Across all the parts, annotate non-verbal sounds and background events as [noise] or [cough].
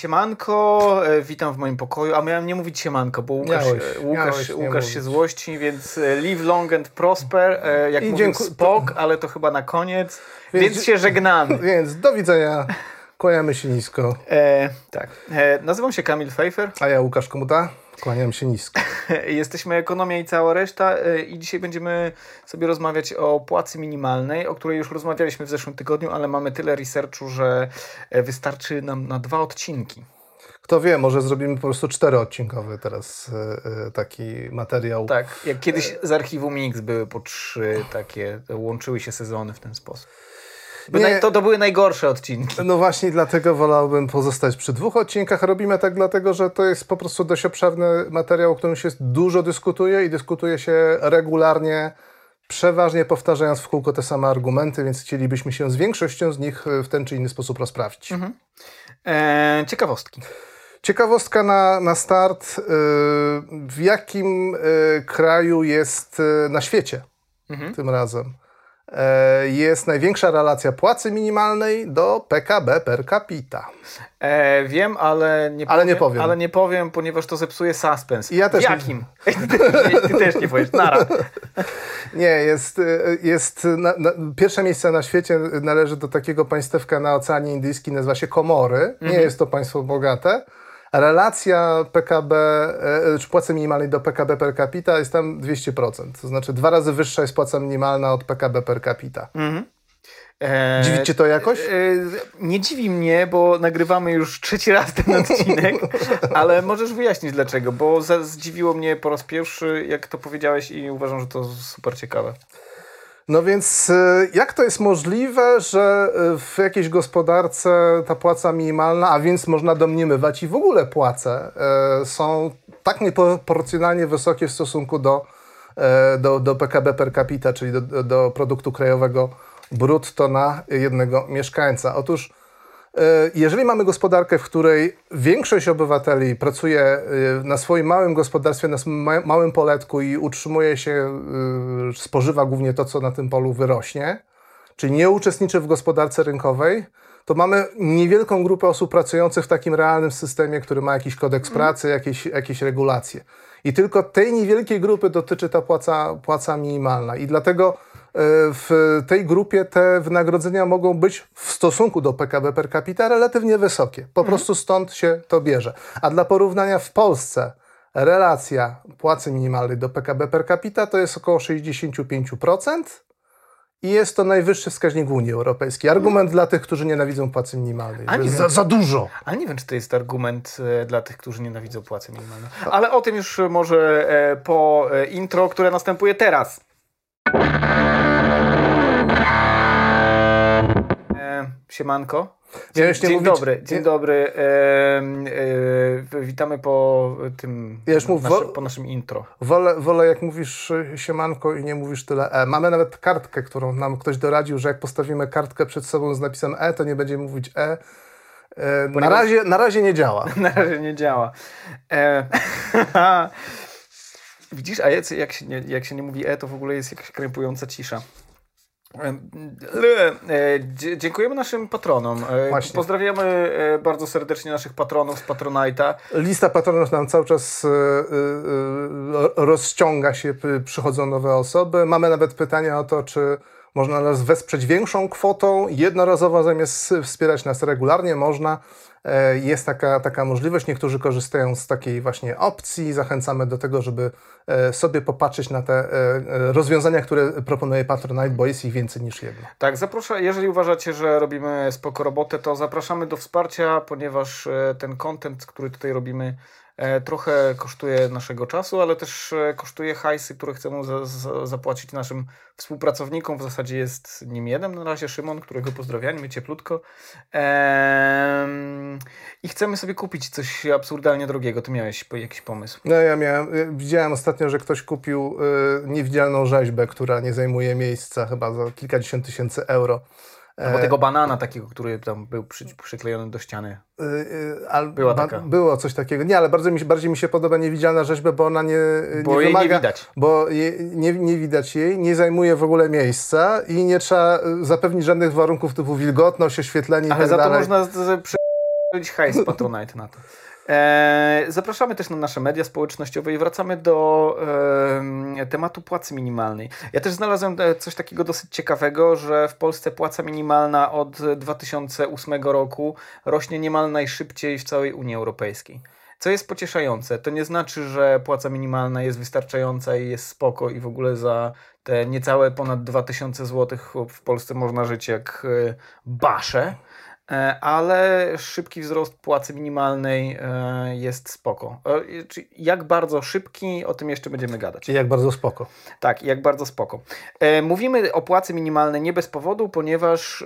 Siemanko, e, witam w moim pokoju. A miałem nie mówić siemanko, bo Łukasz, Miałeś, e, Łukasz, miałeś Łukasz się złości, więc e, live long and prosper. Jak I mówił Spok, ale to chyba na koniec. Więc, Więc- się żegnamy. [laughs] Więc do widzenia. Kłaniamy się nisko. E, tak. E, nazywam się Kamil Pfeiffer. A ja Łukasz Komuta. Kłaniam się nisko. [laughs] Jesteśmy Ekonomia i cała reszta e, i dzisiaj będziemy sobie rozmawiać o płacy minimalnej, o której już rozmawialiśmy w zeszłym tygodniu, ale mamy tyle researchu, że e, wystarczy nam na dwa odcinki. Kto wie, może zrobimy po prostu czteroodcinkowy teraz e, taki materiał. Tak, jak kiedyś z archiwum Mix były po trzy takie, łączyły się sezony w ten sposób. Nie. to, to były najgorsze odcinki. No właśnie dlatego wolałbym pozostać przy dwóch odcinkach. Robimy tak dlatego, że to jest po prostu dość obszerny materiał, o którym się dużo dyskutuje i dyskutuje się regularnie, przeważnie powtarzając w kółko te same argumenty, więc chcielibyśmy się z większością z nich e, w ten czy inny sposób rozprawić. E, ciekawostki. Ciekawostka na, na start. y, W jakim y, kraju jest y, na świecie tym razem? E, Jest największa relacja płacy minimalnej do PKB per capita. E, wiem, ale nie, Ale nie powiem. Ale nie powiem, ponieważ to zepsuje suspens. I ja też w nie- jakim? [laughs] ty, ty też nie powiesz. Nara. [laughs] Nie, jest, y, jest na, na, pierwsze miejsce na świecie należy do takiego państewka na Oceanie Indyjskim, nazywa się Komory. Nie jest to państwo bogate. Relacja PKB, e, czy płacy minimalnej do PKB per capita jest tam 200%. To znaczy dwa razy wyższa jest płaca minimalna od PKB per capita. E, Dziwi cię to jakoś? E, nie dziwi mnie, bo nagrywamy już trzeci raz ten odcinek, ale możesz wyjaśnić dlaczego, bo zdziwiło mnie po raz pierwszy, jak to powiedziałeś i uważam, że to super ciekawe. No więc e, jak to jest możliwe, że e, w jakiejś gospodarce ta płaca minimalna, a więc można domniemywać i w ogóle płace, e, są tak nieproporcjonalnie wysokie w stosunku do, do, do PKB per capita, czyli do, do, produktu krajowego brutto na jednego mieszkańca. Otóż jeżeli mamy gospodarkę, w której większość obywateli pracuje e, na swoim małym gospodarstwie, na małym poletku i utrzymuje się, e, spożywa głównie to, co na tym polu wyrośnie, czyli nie uczestniczy w gospodarce rynkowej, to mamy niewielką grupę osób pracujących w takim realnym systemie, który ma jakiś kodeks pracy, jakieś, jakieś regulacje. I tylko tej niewielkiej grupy dotyczy ta płaca, płaca minimalna. I dlatego e, w tej grupie te wynagrodzenia mogą być w stosunku do PKB per capita relatywnie wysokie. Po prostu stąd się to bierze. A dla porównania w Polsce relacja płacy minimalnej do PKB per capita to jest około 65%. I jest to najwyższy wskaźnik w Unii Europejskiej. Argument dla tych, którzy nienawidzą płacy minimalnej. A nie wiem. za, za dużo. Ale nie wiem, czy to jest argument e, dla tych, którzy nienawidzą płacy minimalnej. Ale o tym już może e, po e, intro, które następuje teraz. E, siemanko. Dzień, Miałeś nie dzień mówić- dobry, dzień nie- dobry. E, e, witamy po tym, Ja już mów- naszy, po naszym intro. Wolę, wolę jak mówisz y, siemanko i nie mówisz tyle e. Mamy nawet kartkę, którą nam ktoś doradził, że jak postawimy kartkę przed sobą z napisem e, to nie będziemy mówić e. e na, Ponieważ- razie, na razie nie działa. [laughs] Na razie nie działa. [laughs] Widzisz, a jak, jak, się nie, jak się nie mówi e, to w ogóle jest jakaś krępująca cisza. E, dziękujemy naszym patronom. E, Właśnie. Pozdrawiamy e, bardzo serdecznie naszych patronów z Patronite'a. Lista patronów nam cały czas rozciąga się, przychodzą nowe osoby. Mamy nawet pytania o to, czy można nas wesprzeć większą kwotą jednorazowo zamiast wspierać nas regularnie. Można. E, Jest taka, taka możliwość. Niektórzy korzystają z takiej właśnie opcji. Zachęcamy do tego, żeby e, sobie popatrzeć na te e, rozwiązania, które proponuje Patronite, bo jest ich więcej niż jedno. Tak, zapraszam, jeżeli uważacie, że robimy spoko robotę, to zapraszamy do wsparcia, ponieważ ten content, który tutaj robimy, trochę kosztuje naszego czasu, ale też e, kosztuje hajsy, które chcemy za, za, zapłacić naszym współpracownikom. W zasadzie jest nim jeden na razie, Szymon, którego pozdrawiamy cieplutko. Em, I chcemy sobie kupić coś absurdalnie drogiego. Ty miałeś jakiś pomysł. No ja miałem, y, widziałem ostatnio, że ktoś kupił y, niewidzialną rzeźbę, która nie zajmuje miejsca chyba za kilkadziesiąt tysięcy euro. Albo tego banana takiego, który tam był przy, przyklejony do ściany. Y, al- Była ba- taka. Było coś takiego. Nie, ale bardzo mi, bardziej mi się podoba niewidzialna rzeźba, bo ona nie, Bo nie jej nie widać. Bo je, nie, nie widać jej, nie zajmuje w ogóle miejsca i nie trzeba zapewnić żadnych warunków typu wilgotność, oświetlenie i Ale tak za to dalej. można z, hajs Patronite na to. E, zapraszamy też na nasze media społecznościowe i wracamy do tematu płacy minimalnej. Ja też znalazłem e, coś takiego dosyć ciekawego, że w Polsce płaca minimalna od 2008 roku rośnie niemal najszybciej w całej Unii Europejskiej. Co jest pocieszające. To nie znaczy, że płaca minimalna jest wystarczająca i jest spoko i w ogóle za te niecałe ponad 2000 zł w Polsce można żyć jak e, basze ale szybki wzrost płacy minimalnej e, jest spoko. E, jak bardzo szybki, o tym jeszcze będziemy gadać. I jak bardzo spoko. Tak, jak bardzo spoko. Mówimy o płacy minimalnej nie bez powodu, ponieważ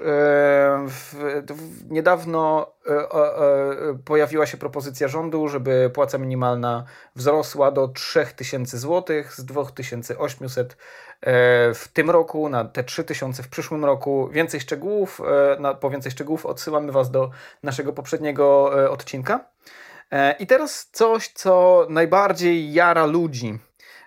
w, w, niedawno pojawiła się propozycja rządu, żeby płaca minimalna wzrosła do 3000 zł z 2800 E, w tym roku, na te 3000 w przyszłym roku. Więcej szczegółów, e, na, po więcej szczegółów odsyłamy Was do naszego poprzedniego e, odcinka. I teraz coś, co najbardziej jara ludzi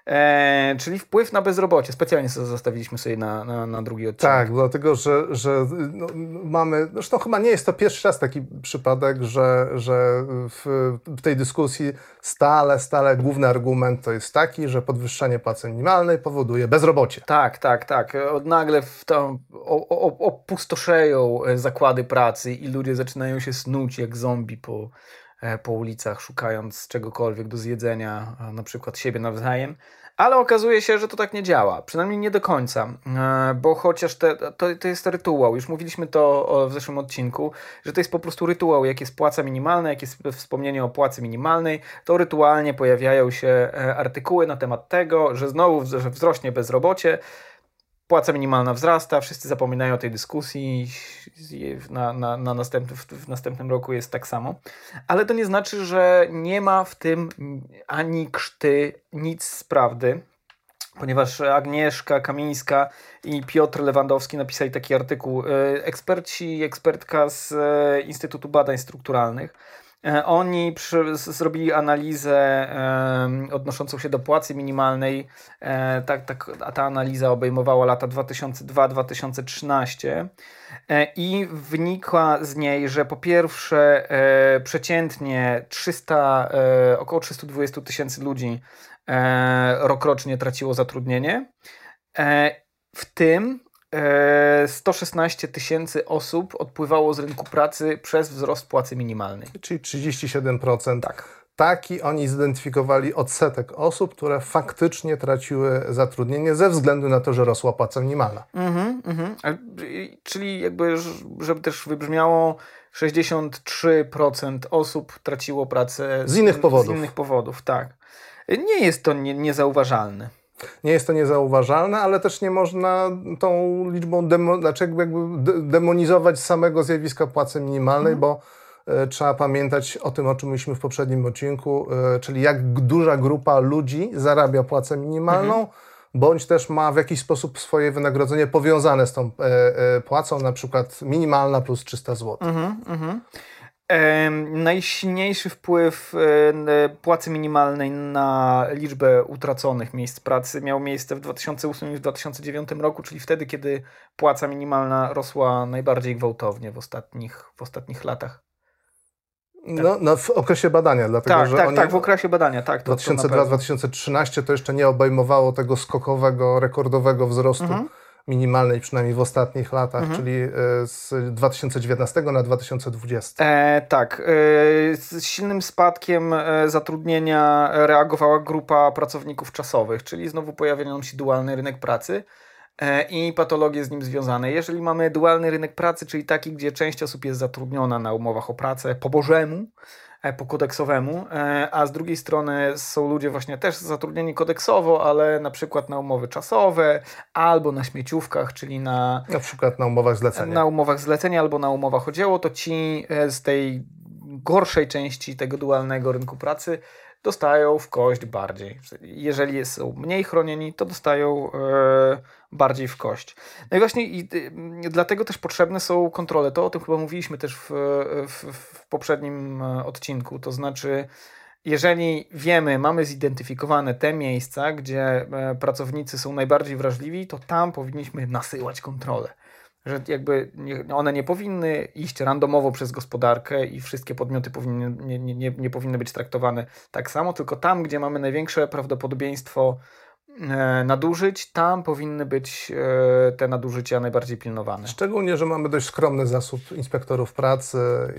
E, czyli wpływ na bezrobocie. Specjalnie sobie zostawiliśmy sobie na, na, na drugi odcinek. Tak, dlatego że, że no, mamy, zresztą chyba nie jest to pierwszy raz taki przypadek, że, że w, w tej dyskusji stale, stale główny argument to jest taki, że podwyższanie płacy minimalnej powoduje bezrobocie. Tak, tak, tak. Nagle w tam opustoszeją zakłady pracy i ludzie zaczynają się snuć jak zombie po, po ulicach, szukając czegokolwiek do zjedzenia, na przykład siebie nawzajem. Ale okazuje się, że to tak nie działa, przynajmniej nie do końca, e, bo chociaż te, to, to jest rytuał, już mówiliśmy to w zeszłym odcinku, że to jest po prostu rytuał, jak jest płaca minimalna, jak jest wspomnienie o płacy minimalnej, to rytualnie pojawiają się e, artykuły na temat tego, że znowu wzrośnie bezrobocie, płaca minimalna wzrasta, wszyscy zapominają o tej dyskusji, na, na, na następny, w następnym roku jest tak samo. Ale to nie znaczy, że nie ma w tym ani krzty, nic z prawdy, ponieważ Agnieszka Kamińska i Piotr Lewandowski napisali taki artykuł. E, eksperci i ekspertka z e, Instytutu Badań Strukturalnych oni przy, zrobili analizę e, odnoszącą się do płacy minimalnej. E, tak, tak, a ta analiza obejmowała lata 2002-2013 e, i wynikła z niej, że po pierwsze e, przeciętnie 300, e, około 320 tysięcy ludzi rokrocznie traciło zatrudnienie. w tym 116 tysięcy osób odpływało z rynku pracy przez wzrost płacy minimalnej. Czyli 37%. Tak. Taki oni zidentyfikowali odsetek osób, które faktycznie traciły zatrudnienie ze względu na to, że rosła płaca minimalna. Mhm, mhm. Czyli jakby, żeby też wybrzmiało, 63% osób traciło pracę z innych powodów. Z innych powodów, tak. Nie jest to nie, niezauważalne. Nie jest to niezauważalne, ale też nie można tą liczbą demo, znaczy demonizować samego zjawiska płacy minimalnej, mhm. bo e, trzeba pamiętać o tym, o czym mówiliśmy w poprzednim odcinku, e, czyli jak duża grupa ludzi zarabia płacę minimalną, mhm. bądź też ma w jakiś sposób swoje wynagrodzenie powiązane z tą e, płacą, na przykład minimalna plus 300 zł. Mhm, mhm. Najsilniejszy wpływ płacy minimalnej na liczbę utraconych miejsc pracy miał miejsce w 2008 i w 2009 roku, czyli wtedy, kiedy płaca minimalna rosła najbardziej gwałtownie w ostatnich, w ostatnich latach. No, no, w okresie badania, dlatego tak, że tak, tak, w okresie badania, tak. 2002-2013 to jeszcze nie obejmowało tego skokowego, rekordowego wzrostu. Mhm minimalnej, przynajmniej w ostatnich latach, mhm. czyli e, z 2019 na 2020. E, tak. E, z silnym spadkiem e, zatrudnienia reagowała grupa pracowników czasowych, czyli znowu pojawiał się dualny rynek pracy i patologie z nim związane. Jeżeli mamy dualny rynek pracy, czyli taki, gdzie część osób jest zatrudniona na umowach o pracę po bożemu, po kodeksowemu, e, a z drugiej strony są ludzie właśnie też zatrudnieni kodeksowo, ale na przykład na umowy czasowe albo na śmieciówkach, czyli na... Na przykład na umowach zlecenia. Na umowach zlecenia albo na umowach o dzieło, to ci e, z tej gorszej części tego dualnego rynku pracy dostają w kość bardziej. Jeżeli są mniej chronieni, to dostają e, bardziej w kość. No i właśnie i, y, dlatego też potrzebne są kontrole. To o tym chyba mówiliśmy też w, w, w poprzednim e, odcinku. To znaczy, jeżeli wiemy, mamy zidentyfikowane te miejsca, gdzie e, pracownicy są najbardziej wrażliwi, to tam powinniśmy nasyłać kontrolę że jakby one nie powinny iść randomowo przez gospodarkę i wszystkie podmioty powinny, nie, nie, nie powinny być traktowane tak samo, tylko tam, gdzie mamy największe prawdopodobieństwo e, nadużyć, tam powinny być e, te nadużycia najbardziej pilnowane. Szczególnie, że mamy dość skromny zasób inspektorów pracy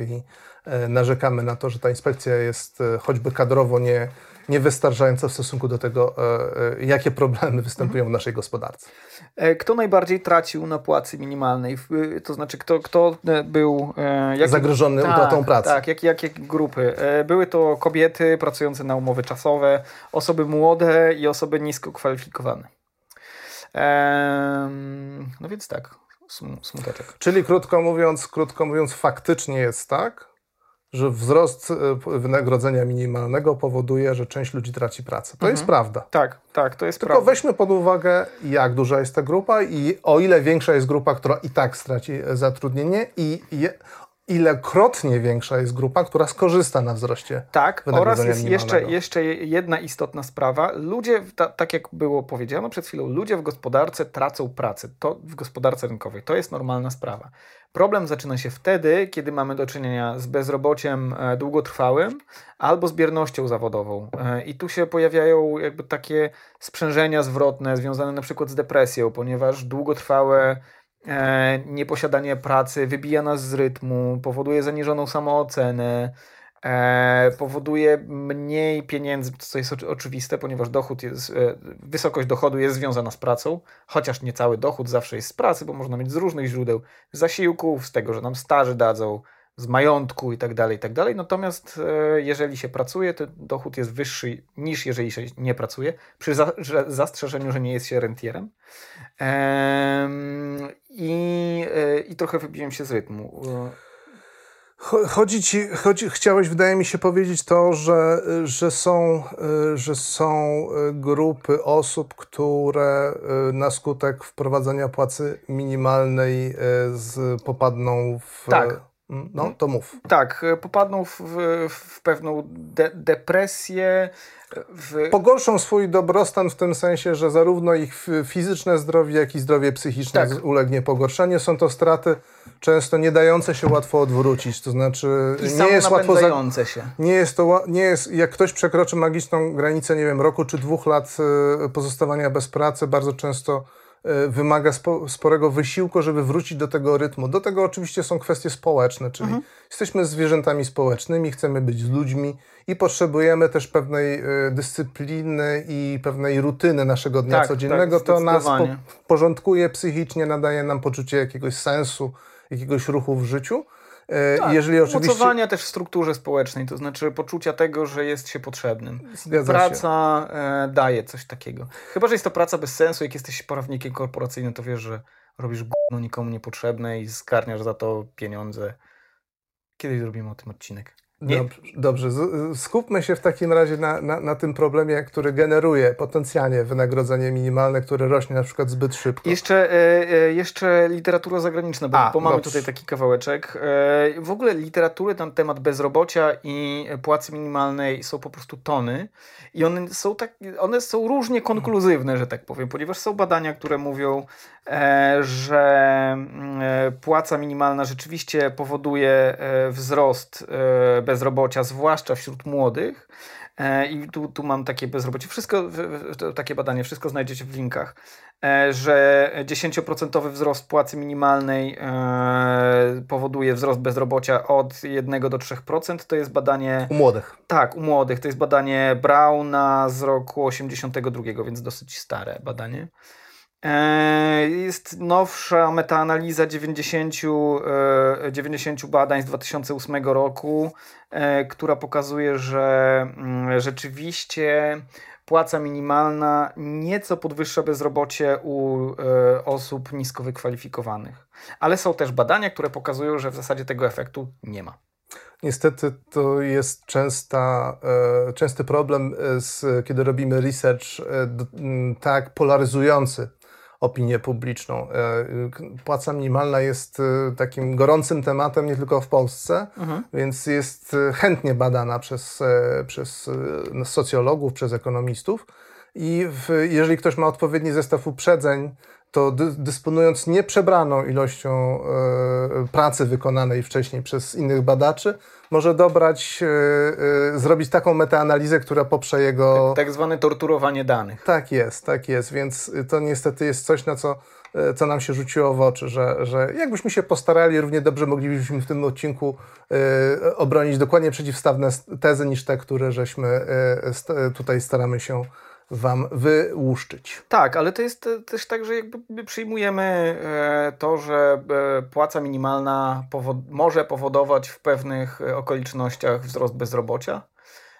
i e, narzekamy na to, że ta inspekcja jest choćby kadrowo nie, niewystarczająca w stosunku do tego, e, e, jakie problemy występują w naszej gospodarce. E, Kto najbardziej tracił na płacy minimalnej? To znaczy, kto, kto był... jakie- Zagrożony utratą pracy. Tak, jakie, jakie grupy? Były to kobiety pracujące na umowy czasowe, osoby młode i osoby nisko kwalifikowane. No więc tak, sm- smuteczek. Czyli krótko mówiąc, krótko mówiąc, faktycznie jest tak, że wzrost e, wynagrodzenia minimalnego powoduje, że część ludzi traci pracę. To jest prawda. Tak, tak, to jest Tylko prawda. weźmy pod uwagę, jak duża jest ta grupa i o ile większa jest grupa, która i tak straci e, zatrudnienie i je, ilekrotnie większa jest grupa, która skorzysta na wzroście. Tak, oraz jest jeszcze, jeszcze jedna istotna sprawa. Ludzie, ta, tak jak było powiedziano przed chwilą, ludzie w gospodarce tracą pracę. To w gospodarce rynkowej. To jest normalna sprawa. Problem zaczyna się wtedy, kiedy mamy do czynienia z bezrobociem e, długotrwałym albo z biernością zawodową. E, I tu się pojawiają jakby takie sprzężenia zwrotne związane na przykład z depresją, ponieważ długotrwałe nieposiadanie pracy wybija nas z rytmu, powoduje zaniżoną samoocenę, e, powoduje mniej pieniędzy, co jest oczy- oczywiste, ponieważ dochód jest, e, wysokość dochodu jest związana z pracą, chociaż nie cały dochód zawsze jest z pracy, bo można mieć z różnych źródeł, zasiłków, z tego, że nam starzy dadzą, z majątku i tak dalej, i tak. Natomiast e, jeżeli się pracuje, to dochód jest wyższy niż jeżeli się nie pracuje, przy za, że, zastrzeżeniu, że nie jest się rentierem. I, e, I trochę wybiłem się z rytmu. E, Cho- Chodzi ci, chodzi, chciałeś, wydaje mi się, powiedzieć to, że, że, są, y, że są y, grupy osób, które na skutek wprowadzenia płacy minimalnej z, popadną w. Tak. No, to mów. Tak, e, popadną w, w, w pewną de, depresję. W, Pogorszą swój dobrostan w tym sensie, że zarówno ich fizyczne zdrowie, jak i zdrowie psychiczne Tak. ulegnie pogorszeniu. Są to straty często nie dające się łatwo odwrócić. To znaczy, I nie jest łatwo. Za... się. Nie jest to, nie jest, jak ktoś przekroczy magiczną granicę, nie wiem, roku czy dwóch lat e, pozostawania bez pracy, bardzo często wymaga spo, sporego wysiłku, żeby wrócić do tego rytmu. Do tego oczywiście są kwestie społeczne, czyli jesteśmy zwierzętami społecznymi, chcemy być z ludźmi i potrzebujemy też pewnej e, dyscypliny i pewnej rutyny naszego dnia Tak, codziennego. tak, to nas po, porządkuje psychicznie, nadaje nam poczucie jakiegoś sensu, jakiegoś ruchu w życiu. E, Tak, Jeżeli oczywiście... Mocowania też w strukturze społecznej, to znaczy poczucia tego, że jest się potrzebnym. Zgadza się. praca e, daje coś takiego. Chyba, że jest to praca bez sensu, jak jesteś prawnikiem korporacyjnym, to wiesz, że robisz gówno nikomu niepotrzebne i zgarniasz za to pieniądze. Kiedyś zrobimy o tym odcinek. Dobrze, skupmy się w takim razie na, na, na tym problemie, który generuje potencjalnie wynagrodzenie minimalne, które rośnie na przykład zbyt szybko. Jeszcze, e, e, jeszcze literatura zagraniczna, bo, A, bo mamy dobrze. tutaj taki kawałeczek. E, w ogóle literatury na temat bezrobocia i płacy minimalnej są po prostu tony i one są, tak, one są różnie konkluzywne, że tak powiem, ponieważ są badania, które mówią, e, że mm, e, płaca minimalna rzeczywiście powoduje e, wzrost bezrobocia, zwłaszcza wśród młodych. E, I tu, tu mam takie bezrobocie. Wszystko, takie badanie, wszystko znajdziecie w linkach, e, że 10% wzrost płacy minimalnej e, powoduje wzrost bezrobocia od 1 do 3%. To jest badanie, U młodych. tak, u młodych. To jest badanie Brauna z roku 82, więc dosyć stare badanie. E, Jest nowsza metaanaliza 90, e, 90 badań z 2008 roku, e, która pokazuje, że mm, rzeczywiście płaca minimalna nieco podwyższa bezrobocie u e, osób nisko wykwalifikowanych. Ale są też badania, które pokazują, że w zasadzie tego efektu nie ma. Niestety to jest częsta, e, częsty problem, e, z, kiedy robimy research e, tak polaryzujący opinię publiczną. E, Płaca minimalna jest e, takim gorącym tematem nie tylko w Polsce, więc jest e, chętnie badana przez, przez socjologów, przez ekonomistów. i w, jeżeli ktoś ma odpowiedni zestaw uprzedzeń, to dy, dysponując nieprzebraną ilością e, pracy wykonanej wcześniej przez innych badaczy, może dobrać, e, e, zrobić taką metaanalizę, która poprze jego... Tak, tak zwane torturowanie danych. Tak jest, tak jest, więc to niestety jest coś, na co co nam się rzuciło w oczy, że, że jakbyśmy się postarali, równie dobrze moglibyśmy w tym odcinku y, obronić dokładnie przeciwstawne tezy niż te, które żeśmy y, tutaj staramy się Wam wyłuszczyć. Tak, ale to jest też tak, że jakby przyjmujemy to, że płaca minimalna może powodować w pewnych okolicznościach wzrost bezrobocia.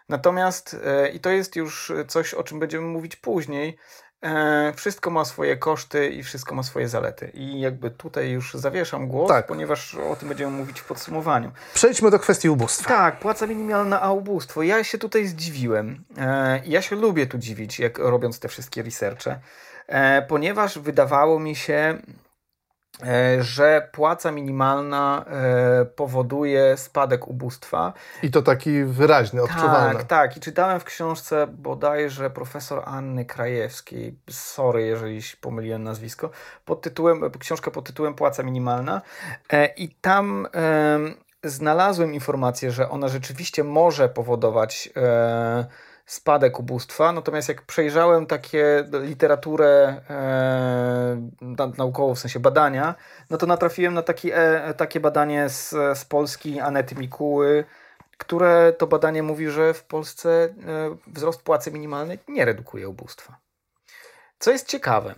Natomiast, i to jest już coś, o czym będziemy mówić później, E, wszystko ma swoje koszty i wszystko ma swoje zalety. I jakby tutaj już zawieszam głos, tak. ponieważ o tym będziemy mówić w podsumowaniu. Przejdźmy do kwestii ubóstwa. Tak, płaca minimalna, a ubóstwo. Ja się tutaj zdziwiłem. E, ja się lubię tu dziwić, jak robiąc te wszystkie researche, e, ponieważ wydawało mi się, że płaca minimalna e, powoduje spadek ubóstwa. I to taki wyraźny, odczuwalny. Tak, tak. I czytałem w książce bodajże profesor Anny Krajewskiej, sorry, jeżeli pomyliłem nazwisko, pod tytułem, książka pod tytułem Płaca minimalna. E, I tam znalazłem informację, że ona rzeczywiście może powodować spadek ubóstwa. Natomiast jak przejrzałem takie literaturę e, naukową, w sensie badania, no to natrafiłem na taki, e, takie badanie z, z Polski Anety Mikuły, które to badanie mówi, że w Polsce e, wzrost płacy minimalnej nie redukuje ubóstwa. Co jest ciekawe,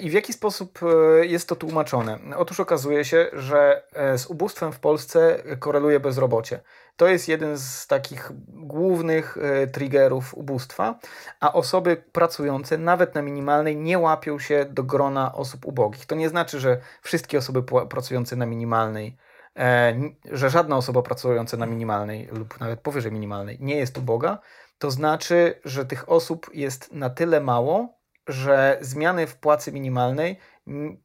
i w jaki sposób e, jest to tłumaczone? Otóż okazuje się, że e, z ubóstwem w Polsce koreluje bezrobocie. To jest jeden z takich głównych e, triggerów ubóstwa, a osoby pracujące nawet na minimalnej nie łapią się do grona osób ubogich. To nie znaczy, że wszystkie osoby pracujące na minimalnej e, że żadna osoba pracująca na minimalnej lub nawet powyżej minimalnej nie jest uboga, to znaczy, że tych osób jest na tyle mało, że zmiany w płacy minimalnej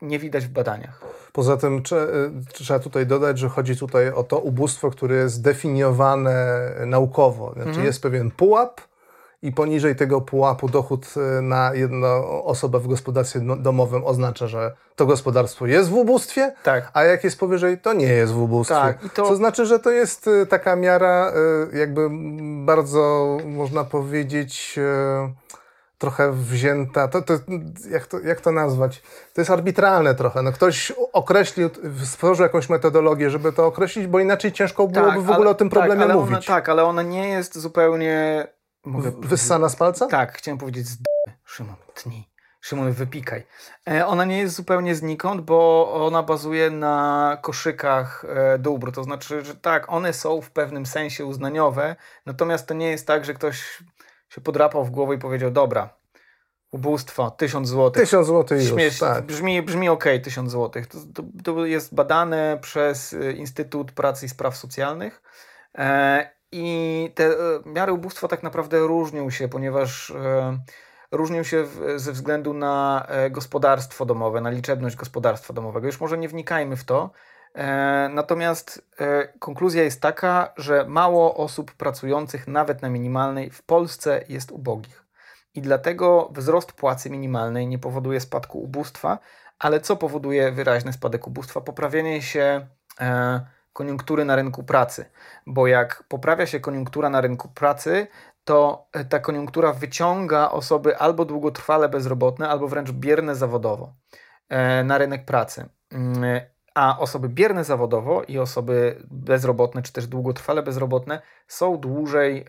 nie widać w badaniach. Poza tym y, trzeba tutaj dodać, że chodzi tutaj o to ubóstwo, które jest zdefiniowane naukowo. Znaczy mhm. jest pewien pułap i poniżej tego pułapu dochód y, na jedną osobę w gospodarstwie domowym oznacza, że to gospodarstwo jest w ubóstwie, tak. a jak jest powyżej, to nie jest w ubóstwie. Tak, i to... Co znaczy, że to jest y, taka miara jakby bardzo, można powiedzieć trochę wzięta, to, to, jak, to, jak to nazwać? To jest arbitralne trochę. No ktoś określił, stworzył jakąś metodologię, żeby to określić, bo inaczej ciężko byłoby tak, w ogóle ale, o tym tak, problemie tak, mówić. Ona, tak, ale ona nie jest zupełnie... Mogę, Wyssana z palca? Tak, chciałem powiedzieć z Szymon, tnij. Szymon, wypikaj. E, ona nie jest zupełnie znikąd, bo ona bazuje na koszykach e, dóbr. To znaczy, że tak, one są w pewnym sensie uznaniowe, natomiast to nie jest tak, że ktoś się podrapał w głowę i powiedział, dobra, ubóstwo, tysiąc złotych. Tysiąc złotych już, tak. Brzmi, brzmi ok, tysiąc złotych. To, to, to, jest badane przez y, Instytut Pracy i Spraw Socjalnych e, i te e, miary ubóstwa tak naprawdę różnią się, ponieważ e, różnią się w, ze względu na e, gospodarstwo domowe, na liczebność gospodarstwa domowego. Już może nie wnikajmy w to, natomiast e, konkluzja jest taka, że mało osób pracujących nawet na minimalnej w Polsce jest ubogich. I dlatego wzrost płacy minimalnej nie powoduje spadku ubóstwa, ale co powoduje wyraźny spadek ubóstwa? Poprawienie się e, koniunktury na rynku pracy. Bo jak poprawia się koniunktura na rynku pracy, to ta koniunktura wyciąga osoby albo długotrwale bezrobotne, albo wręcz bierne zawodowo na rynek pracy. A osoby bierne zawodowo i osoby bezrobotne, czy też długotrwale bezrobotne są dłużej,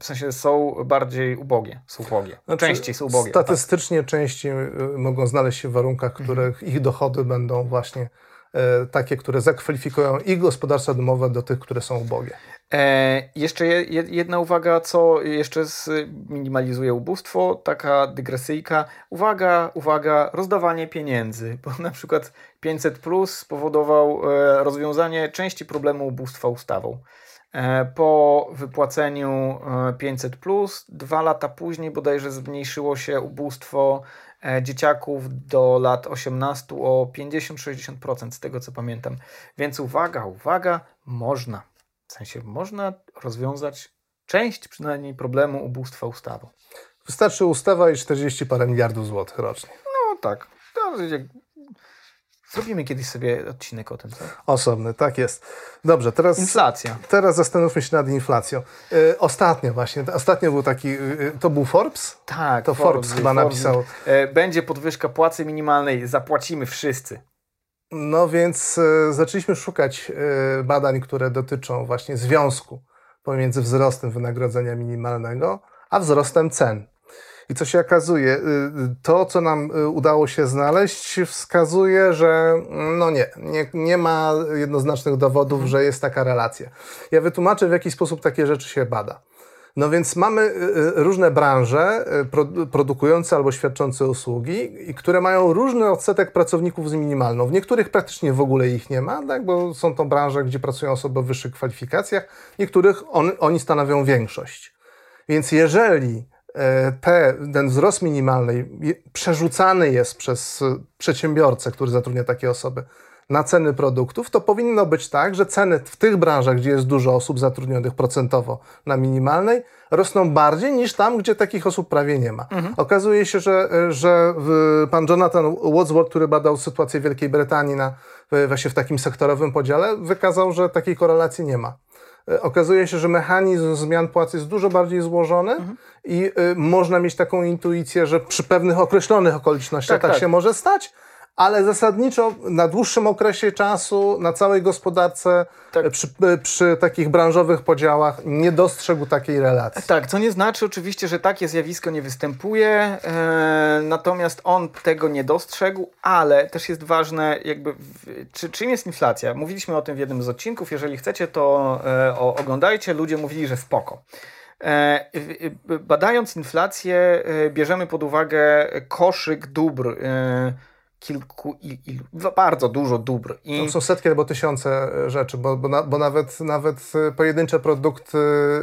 w sensie są bardziej ubogie, są ubogie. Znaczy, częściej są ubogie. Statystycznie tak. częściej y, mogą znaleźć się w warunkach, w których mhm. ich dochody będą właśnie e, takie, które zakwalifikują ich gospodarstwa domowe do tych, które są ubogie. E, jeszcze je, jedna uwaga, co jeszcze minimalizuje ubóstwo, taka dygresyjka. Uwaga, uwaga, rozdawanie pieniędzy, bo [laughs] na przykład 500 Plus spowodował e, rozwiązanie części problemu ubóstwa ustawą. E, po wypłaceniu 500 Plus, dwa lata później bodajże zmniejszyło się ubóstwo e, dzieciaków do lat 18 o 50-60% z tego co pamiętam. Więc uwaga, uwaga, można. W sensie można rozwiązać część przynajmniej problemu ubóstwa ustawą. Wystarczy ustawa i 40 parę miliardów złotych rocznie. No tak. Zrobimy kiedyś sobie odcinek o tym, co? Osobny, tak jest. Dobrze, teraz, Inflacja. teraz zastanówmy się nad inflacją. Y, ostatnio właśnie, ostatnio był taki, y, y, to był Forbes? Tak. To Forbes chyba napisał. E, Będzie podwyżka płacy minimalnej, zapłacimy wszyscy. No więc y, zaczęliśmy szukać y, badań, które dotyczą właśnie związku pomiędzy wzrostem wynagrodzenia minimalnego, a wzrostem cen. I co się okazuje, y, y, to co nam y, udało się znaleźć, wskazuje, że mm, no nie, nie, nie ma jednoznacznych dowodów, że jest taka relacja. Ja wytłumaczę, w jaki sposób takie rzeczy się bada. No więc mamy y, y, różne branże y, pro, produkujące albo świadczące usługi, które mają różny odsetek pracowników z minimalną. W niektórych praktycznie w ogóle ich nie ma, tak, bo są to branże, gdzie pracują osoby o wyższych kwalifikacjach, niektórych on, oni stanowią większość. Więc jeżeli e, te, ten wzrost minimalny przerzucany jest przez przedsiębiorcę, który zatrudnia takie osoby, na ceny produktów, to powinno być tak, że ceny w tych branżach, gdzie jest dużo osób zatrudnionych procentowo na minimalnej, rosną bardziej niż tam, gdzie takich osób prawie nie ma. Okazuje się, że, e, że pan Jonathan Wadsworth, który badał sytuację Wielkiej Brytanii na, w- właśnie w takim sektorowym podziale, wykazał, że takiej korelacji nie ma. E, Okazuje się, że mechanizm zmian płac jest dużo bardziej złożony i y, można mieć taką intuicję, że przy pewnych określonych okolicznościach Tak, tak, tak. się może stać, ale zasadniczo na dłuższym okresie czasu, na całej gospodarce, Tak. przy, przy takich branżowych podziałach nie dostrzegł takiej relacji. Tak, co nie znaczy oczywiście, że takie zjawisko nie występuje, e, natomiast on tego nie dostrzegł, ale też jest ważne, jakby, w, czy, czym jest inflacja? Mówiliśmy o tym w jednym z odcinków, jeżeli chcecie, to e, o, oglądajcie, ludzie mówili, że spoko. E, badając inflację, e, bierzemy pod uwagę koszyk dóbr, e, kilku, il, ilu, bardzo dużo dóbr. I... To są setki albo tysiące e, rzeczy, bo, bo, na, bo nawet, nawet e, pojedyncze produkty y,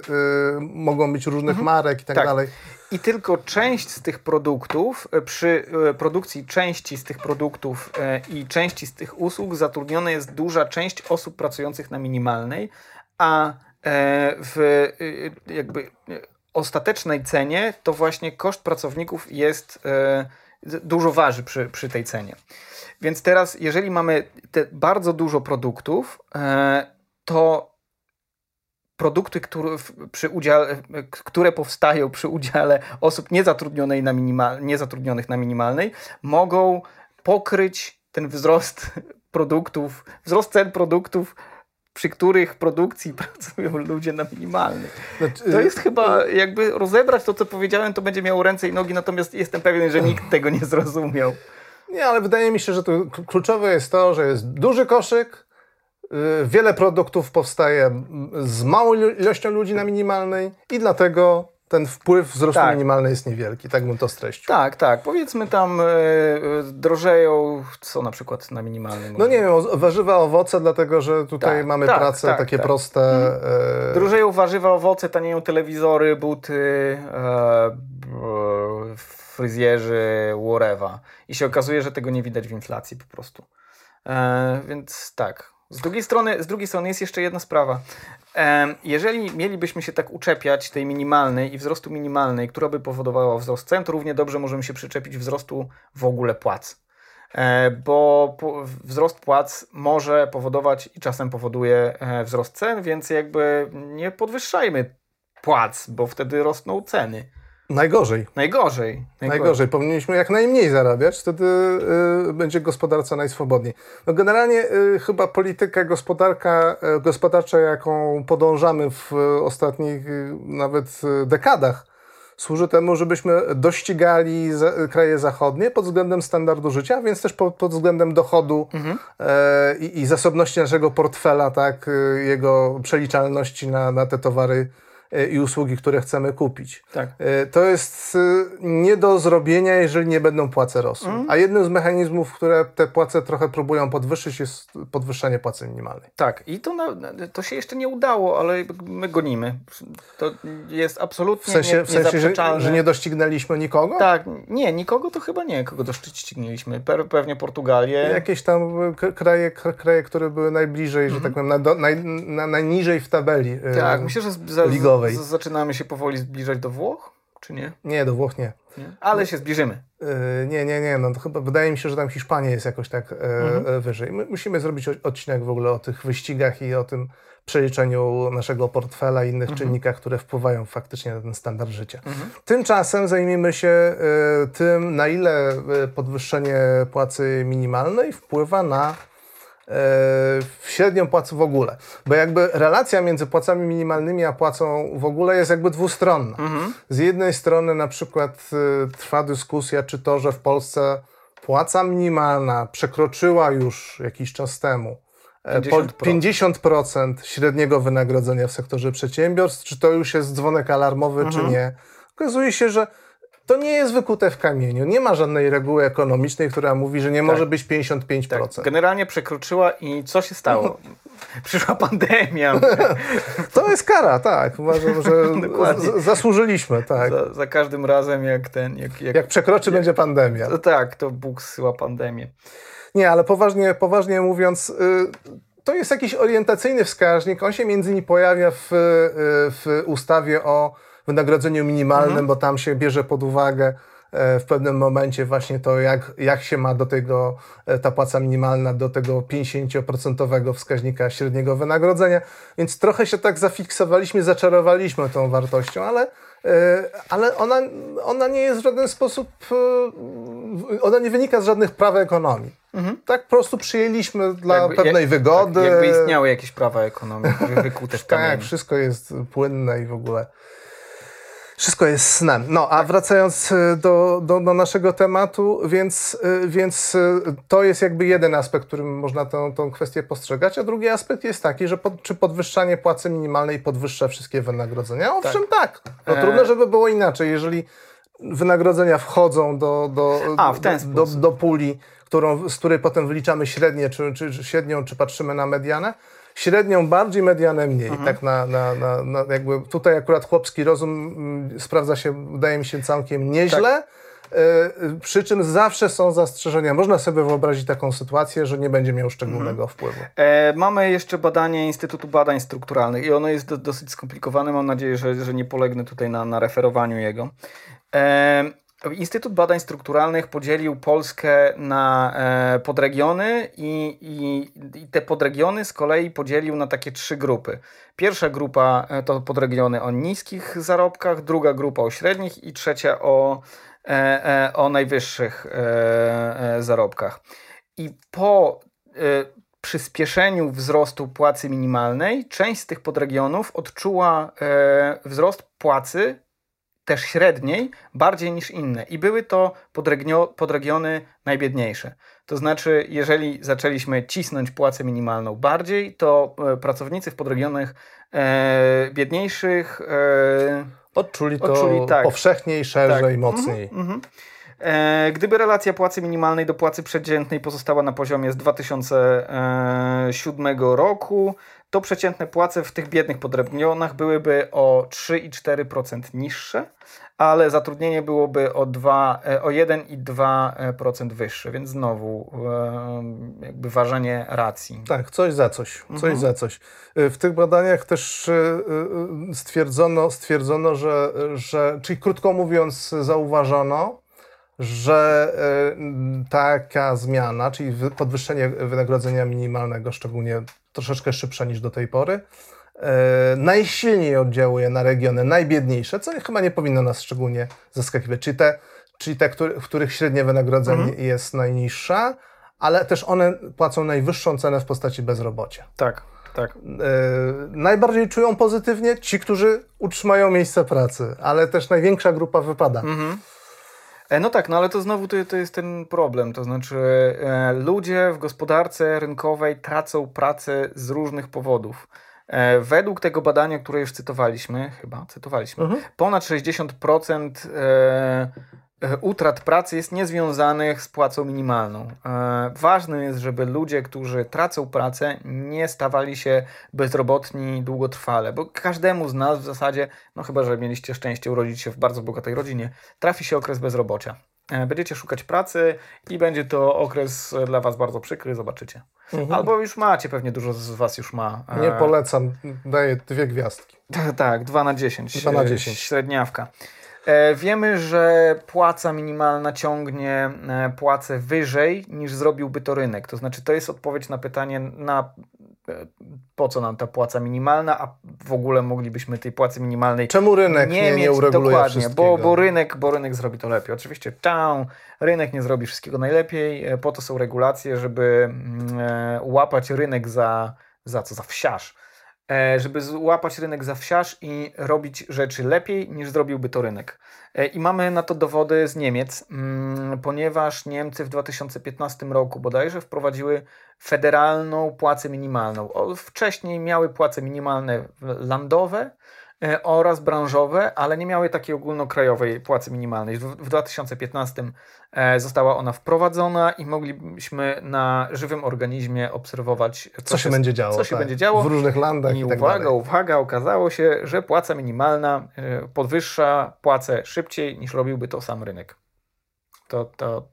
mogą być różnych marek i tak, Tak. dalej. I tylko część z tych produktów, przy produkcji części z tych produktów i części z tych usług zatrudniona jest duża część osób pracujących na minimalnej, a w jakby ostatecznej cenie to właśnie koszt pracowników jest dużo waży przy, przy tej cenie. Więc teraz, jeżeli mamy te bardzo dużo produktów, e, to produkty, które, przy udziale, k- które powstają przy udziale osób niezatrudnionej na minimal, niezatrudnionych na minimalnej, mogą pokryć ten wzrost [laughs] produktów, wzrost cen produktów, przy których produkcji [laughs] pracują ludzie na minimalnej. Znaczy, To jest chyba, jakby rozebrać to, co powiedziałem, to będzie miało ręce i nogi, natomiast jestem pewien, że nikt tego nie zrozumiał. Nie, ale wydaje mi się, że k- kluczowe jest to, że jest duży koszyk, y, wiele produktów powstaje m, z małą ilością ludzi na minimalnej i dlatego ten wpływ wzrostu Tak. minimalnej jest niewielki. Tak bym to streścił. Tak, tak. Powiedzmy tam e, drożeją, co na przykład na minimalnym. No nie wiem, warzywa, owoce, dlatego że tutaj Tak, mamy tak, prace tak, takie tak. proste. e, Drożeją warzywa, owoce, tanieją telewizory, buty, b- fryzjerzy, whatever. I się okazuje, że tego nie widać w inflacji po prostu. Więc tak. Z drugiej, strony, z drugiej strony jest jeszcze jedna sprawa. Jeżeli mielibyśmy się tak uczepiać tej minimalnej i wzrostu minimalnej, która by powodowała wzrost cen, to równie dobrze możemy się przyczepić wzrostu w ogóle płac. E, bo wzrost płac może powodować i czasem powoduje e, wzrost cen, więc jakby nie podwyższajmy płac, bo wtedy rosną ceny. Najgorzej. Najgorzej. Najgorzej. Powinniśmy jak najmniej zarabiać, wtedy y, będzie gospodarca najswobodniej. No generalnie y, chyba polityka gospodarka, y, gospodarcza, jaką podążamy w y, ostatnich y, nawet y, dekadach, służy temu, żebyśmy dościgali za, kraje zachodnie pod względem standardu życia, więc też pod, pod względem dochodu e, i, i zasobności naszego portfela, tak, jego przeliczalności na, na te towary i usługi, które chcemy kupić. Tak. E, To jest y, nie do zrobienia, jeżeli nie będą płace rosły. Mhm. A jednym z mechanizmów, które te płace trochę próbują podwyższyć, jest podwyższenie płacy minimalnej. Tak, i to, na, to się jeszcze nie udało, ale my gonimy. To jest W absolutnie sensie, nie, w sensie że, że nie doścignęliśmy nikogo? Tak, nie, nikogo to chyba nie, kogo doścignęliśmy. Pe, pewnie Portugalię. Jakieś tam kraje, kraje, które były najbliżej, że tak powiem, na, naj, na, najniżej w tabeli. Mhm. Tak, myślę, że z, za, ligowej. Z, zaczynamy się powoli zbliżać do Włoch. czy nie? Nie, do Włoch nie. nie? Ale się zbliżymy. Yy, nie, nie, nie. No to chyba wydaje mi się, że tam Hiszpania jest jakoś tak e, Mhm. e, wyżej. My musimy zrobić odcinek w ogóle o tych wyścigach i o tym przeliczeniu naszego portfela i innych czynnikach, które wpływają faktycznie na ten standard życia. Tymczasem zajmiemy się tym, na ile podwyższenie płacy minimalnej wpływa na e, średnią płacę w ogóle. Bo jakby relacja między płacami minimalnymi a płacą w ogóle jest jakby dwustronna. Z jednej strony na przykład y, trwa dyskusja, czy to, że w Polsce płaca minimalna przekroczyła już jakiś czas temu e, po 50%. 50% średniego wynagrodzenia w sektorze przedsiębiorstw, czy to już jest dzwonek alarmowy, czy nie. Okazuje się, że to nie jest wykute w kamieniu. Nie ma żadnej reguły ekonomicznej, która mówi, że nie może być 55%. Tak, generalnie przekroczyła i co się stało? [laughs] Przyszła pandemia. [laughs] To jest kara, tak. Uważam, że [laughs] zasłużyliśmy, tak. Za, za każdym razem jak ten, jak, jak, Jak przekroczy, będzie pandemia. to tak, to Bóg zsyła pandemię. Nie, ale poważnie, poważnie mówiąc, y, to jest jakiś orientacyjny wskaźnik. On się między innymi pojawia w, y, w ustawie o wynagrodzeniu minimalnym, bo tam się bierze pod uwagę e, w pewnym momencie właśnie to, jak, jak się ma do tego e, ta płaca minimalna, do tego 50% wskaźnika średniego wynagrodzenia. Więc trochę się tak zafiksowaliśmy, zaczarowaliśmy tą wartością, ale, e, ale ona, ona nie jest w żaden sposób, ona nie wynika z żadnych praw ekonomii. Tak po prostu przyjęliśmy dla Jakby- pewnej jak- wygody. Tak, jakby istniały jakieś prawa ekonomii wy- wykute w Tak, kamieniu. wszystko jest płynne i w ogóle. Wszystko jest snem. No, a wracając y, do, do, do naszego tematu, więc, y, więc y, to jest jakby jeden aspekt, którym można tę, tą kwestię postrzegać, a drugi aspekt jest taki, że pod, czy podwyższanie płacy minimalnej podwyższa wszystkie wynagrodzenia? Owszem, tak. No, E- trudno, żeby było inaczej. Jeżeli wynagrodzenia wchodzą do, do, A, do, sposób. do puli, którą, z której potem wyliczamy średnie, czy, czy, czy średnią, czy patrzymy na medianę, średnią bardziej, medianę mniej. Mhm. Tak na, na, na, na jakby tutaj akurat chłopski rozum mm, sprawdza się, wydaje mi się, całkiem nieźle. Tak. Y, przy czym zawsze są zastrzeżenia. Można sobie wyobrazić taką sytuację, że nie będzie miał szczególnego Mhm. wpływu. E, mamy jeszcze badanie Instytutu Badań Strukturalnych i ono jest do, dosyć skomplikowane. Mam nadzieję, że, że nie polegnę tutaj na, na referowaniu jego. E, Instytut Badań Strukturalnych podzielił Polskę na e, podregiony i, i, i te podregiony z kolei podzielił na takie trzy grupy. Pierwsza grupa e, to podregiony o niskich zarobkach, druga grupa o średnich i trzecia o, e, o najwyższych zarobkach. I po przyspieszeniu wzrostu płacy minimalnej, część z tych podregionów odczuła wzrost płacy też średniej bardziej niż inne. I były to podregio- podregiony najbiedniejsze. To znaczy, jeżeli zaczęliśmy cisnąć płacę minimalną bardziej, to e, pracownicy w podregionach e, biedniejszych e, Odczuli to Odczuli, tak. powszechniej, szerzej, Tak. mocniej. Mhm. E, Gdyby relacja płacy minimalnej do płacy przeciętnej pozostała na poziomie z 2007 roku, to przeciętne płace w tych biednych podregionach byłyby o 3,4% niższe, ale zatrudnienie byłoby o, 2, e, o 1,2% wyższe, więc znowu e, jakby ważenie racji. Tak, coś za coś, coś Mhm. za coś. Y, W tych badaniach też stwierdzono, stwierdzono że, że, czyli krótko mówiąc, zauważono, że taka zmiana, czyli wy- podwyższenie wynagrodzenia minimalnego, szczególnie troszeczkę szybsza niż do tej pory, y, najsilniej oddziałuje na regiony najbiedniejsze, co chyba nie powinno nas szczególnie zaskakiwać. Czyli te, czyli te w których średnie wynagrodzenie jest najniższa, ale też one płacą najwyższą cenę w postaci bezrobocia. Tak, tak. E, najbardziej czują pozytywnie ci, którzy utrzymają miejsce pracy, ale też największa grupa wypada. Mhm. E, No tak, no ale to znowu to, to jest ten problem. To znaczy, e, ludzie w gospodarce rynkowej tracą pracę z różnych powodów. E, według tego badania, które już cytowaliśmy, chyba cytowaliśmy, Mhm. ponad 60% e, e, utrat pracy jest niezwiązanych z płacą minimalną. E, ważne jest, żeby ludzie, którzy tracą pracę, nie stawali się bezrobotni długotrwale, bo każdemu z nas w zasadzie, no chyba, że mieliście szczęście urodzić się w bardzo bogatej rodzinie, trafi się okres bezrobocia. E, Będziecie szukać pracy i będzie to okres e, dla Was bardzo przykry, zobaczycie. Albo już macie, pewnie dużo z Was już ma. e, Nie polecam, daję dwie gwiazdki. [laughs] tak, 2 na 10. Dwa na e, 10. Średniawka. E, wiemy, że płaca minimalna ciągnie e, płacę wyżej niż zrobiłby to rynek. To znaczy, to jest odpowiedź na pytanie, na e, po co nam ta płaca minimalna, a w ogóle moglibyśmy tej płacy minimalnej Czemu rynek nie, nie, nie ureguluje dokładnie, wszystkiego? Bo, bo, rynek, bo rynek zrobi to lepiej. Oczywiście czau, rynek nie zrobi wszystkiego najlepiej, po to są regulacje, żeby mm, łapać rynek za, za co? Za wsiarz żeby złapać rynek za wsiarz i robić rzeczy lepiej niż zrobiłby to rynek. E, I mamy na to dowody z Niemiec, mm, ponieważ Niemcy w 2015 roku bodajże wprowadziły federalną płacę minimalną. Wcześniej miały płace minimalne landowe, E, oraz branżowe, ale nie miały takiej ogólnokrajowej płacy minimalnej. W 2015 e, została ona wprowadzona i mogliśmy na żywym organizmie obserwować, proces, co się będzie działo. Co się tak, będzie działo. W różnych landach. I, i tak uwaga, dalej. uwaga, okazało się, że płaca minimalna e, podwyższa płacę szybciej niż robiłby to sam rynek. To, to,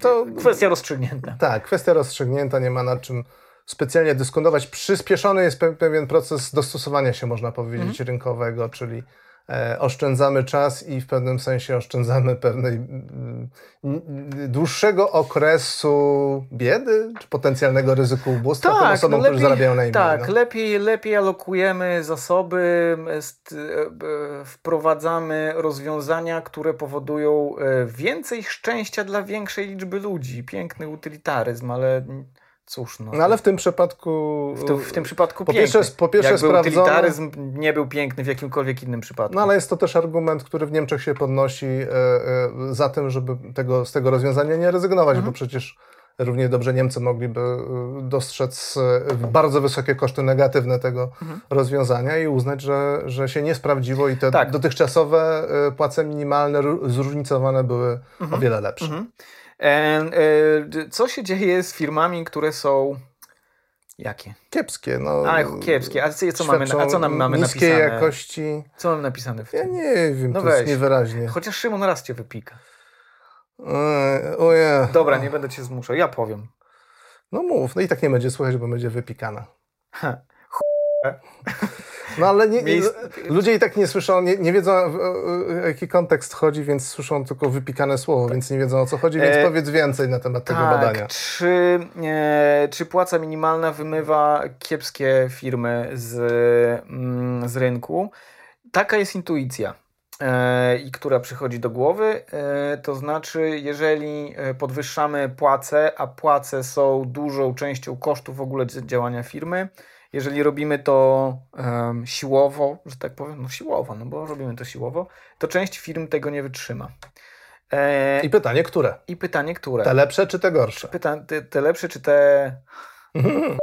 to kwestia rozstrzygnięta. Tak, kwestia rozstrzygnięta, nie ma nad czym specjalnie dyskutować. Przyspieszony jest pewien proces dostosowania się, można powiedzieć, mhm. rynkowego, czyli e, oszczędzamy czas i w pewnym sensie oszczędzamy pewnej dłuższego okresu biedy, czy potencjalnego ryzyka ubóstwa tak, tym osobom, no lepiej, którzy zarabiają najmniej. Tak, no. lepiej, lepiej alokujemy zasoby, e, wprowadzamy rozwiązania, które powodują e, więcej szczęścia dla większej liczby ludzi. Piękny utylitaryzm, ale cóż, no. no ale w tym przypadku. W, w tym przypadku po piękny. pierwsze, po pierwsze Jakby utylitaryzm nie był piękny w jakimkolwiek innym przypadku. No ale jest to też argument, który w Niemczech się podnosi e, e, za tym, żeby tego, z tego rozwiązania nie rezygnować, mhm. bo przecież równie dobrze Niemcy mogliby e, dostrzec e, bardzo wysokie koszty negatywne tego mhm. rozwiązania i uznać, że, że się nie sprawdziło i te tak. dotychczasowe e, płace minimalne zróżnicowane były mhm. o wiele lepsze. Mhm. E, co się dzieje z firmami, które są Jakie? Kiepskie. No, a, kiepskie. A co, mamy, a co nam mamy niskiej napisane? jakości. Co mamy napisane w tym? Ja nie wiem, no to weź. jest niewyraźnie. Chociaż Szymon raz cię wypika. Ojej. Dobra, nie będę cię zmuszał, ja powiem. No mów, no i tak nie będzie słuchać, bo będzie wypikana. No ale nie, Miejsc... ludzie i tak nie słyszą, nie, nie wiedzą o jaki kontekst chodzi, więc słyszą tylko wypikane słowo, tak. więc nie wiedzą o co chodzi, więc e... powiedz więcej na temat tego tak, badania. Czy, e, czy płaca minimalna wymywa kiepskie firmy z, mm, z rynku? Taka jest intuicja. E, I która przychodzi do głowy, e, to znaczy, jeżeli e, podwyższamy płace, a płace są dużą częścią kosztów w ogóle działania firmy, jeżeli robimy to um, siłowo, że tak powiem, no siłowo, no bo robimy to siłowo, to część firm tego nie wytrzyma. E, I pytanie, które? I pytanie, które? Te lepsze czy te gorsze? Pyta, te, te lepsze czy te... [laughs]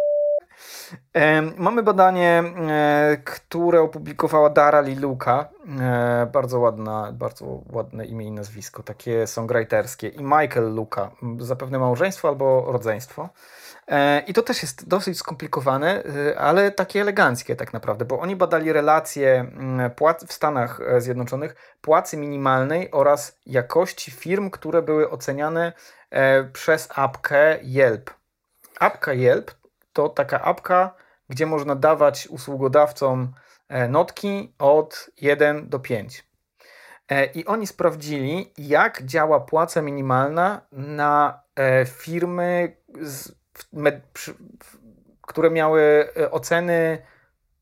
mamy badanie, e, które opublikowała Dara Liluka. E, bardzo ładna, bardzo ładne imię i nazwisko, takie songwriterskie. I Michael Luka, zapewne małżeństwo albo rodzeństwo. E, I to też jest dosyć skomplikowane, e, ale takie eleganckie tak naprawdę, bo oni badali relacje mm, płac w Stanach e, Zjednoczonych płacy minimalnej oraz jakości firm, które były oceniane przez apkę Yelp. Apka Yelp to taka apka, gdzie można dawać usługodawcom notki od 1 do 5. I oni sprawdzili, jak działa płaca minimalna na firmy z które miały e, oceny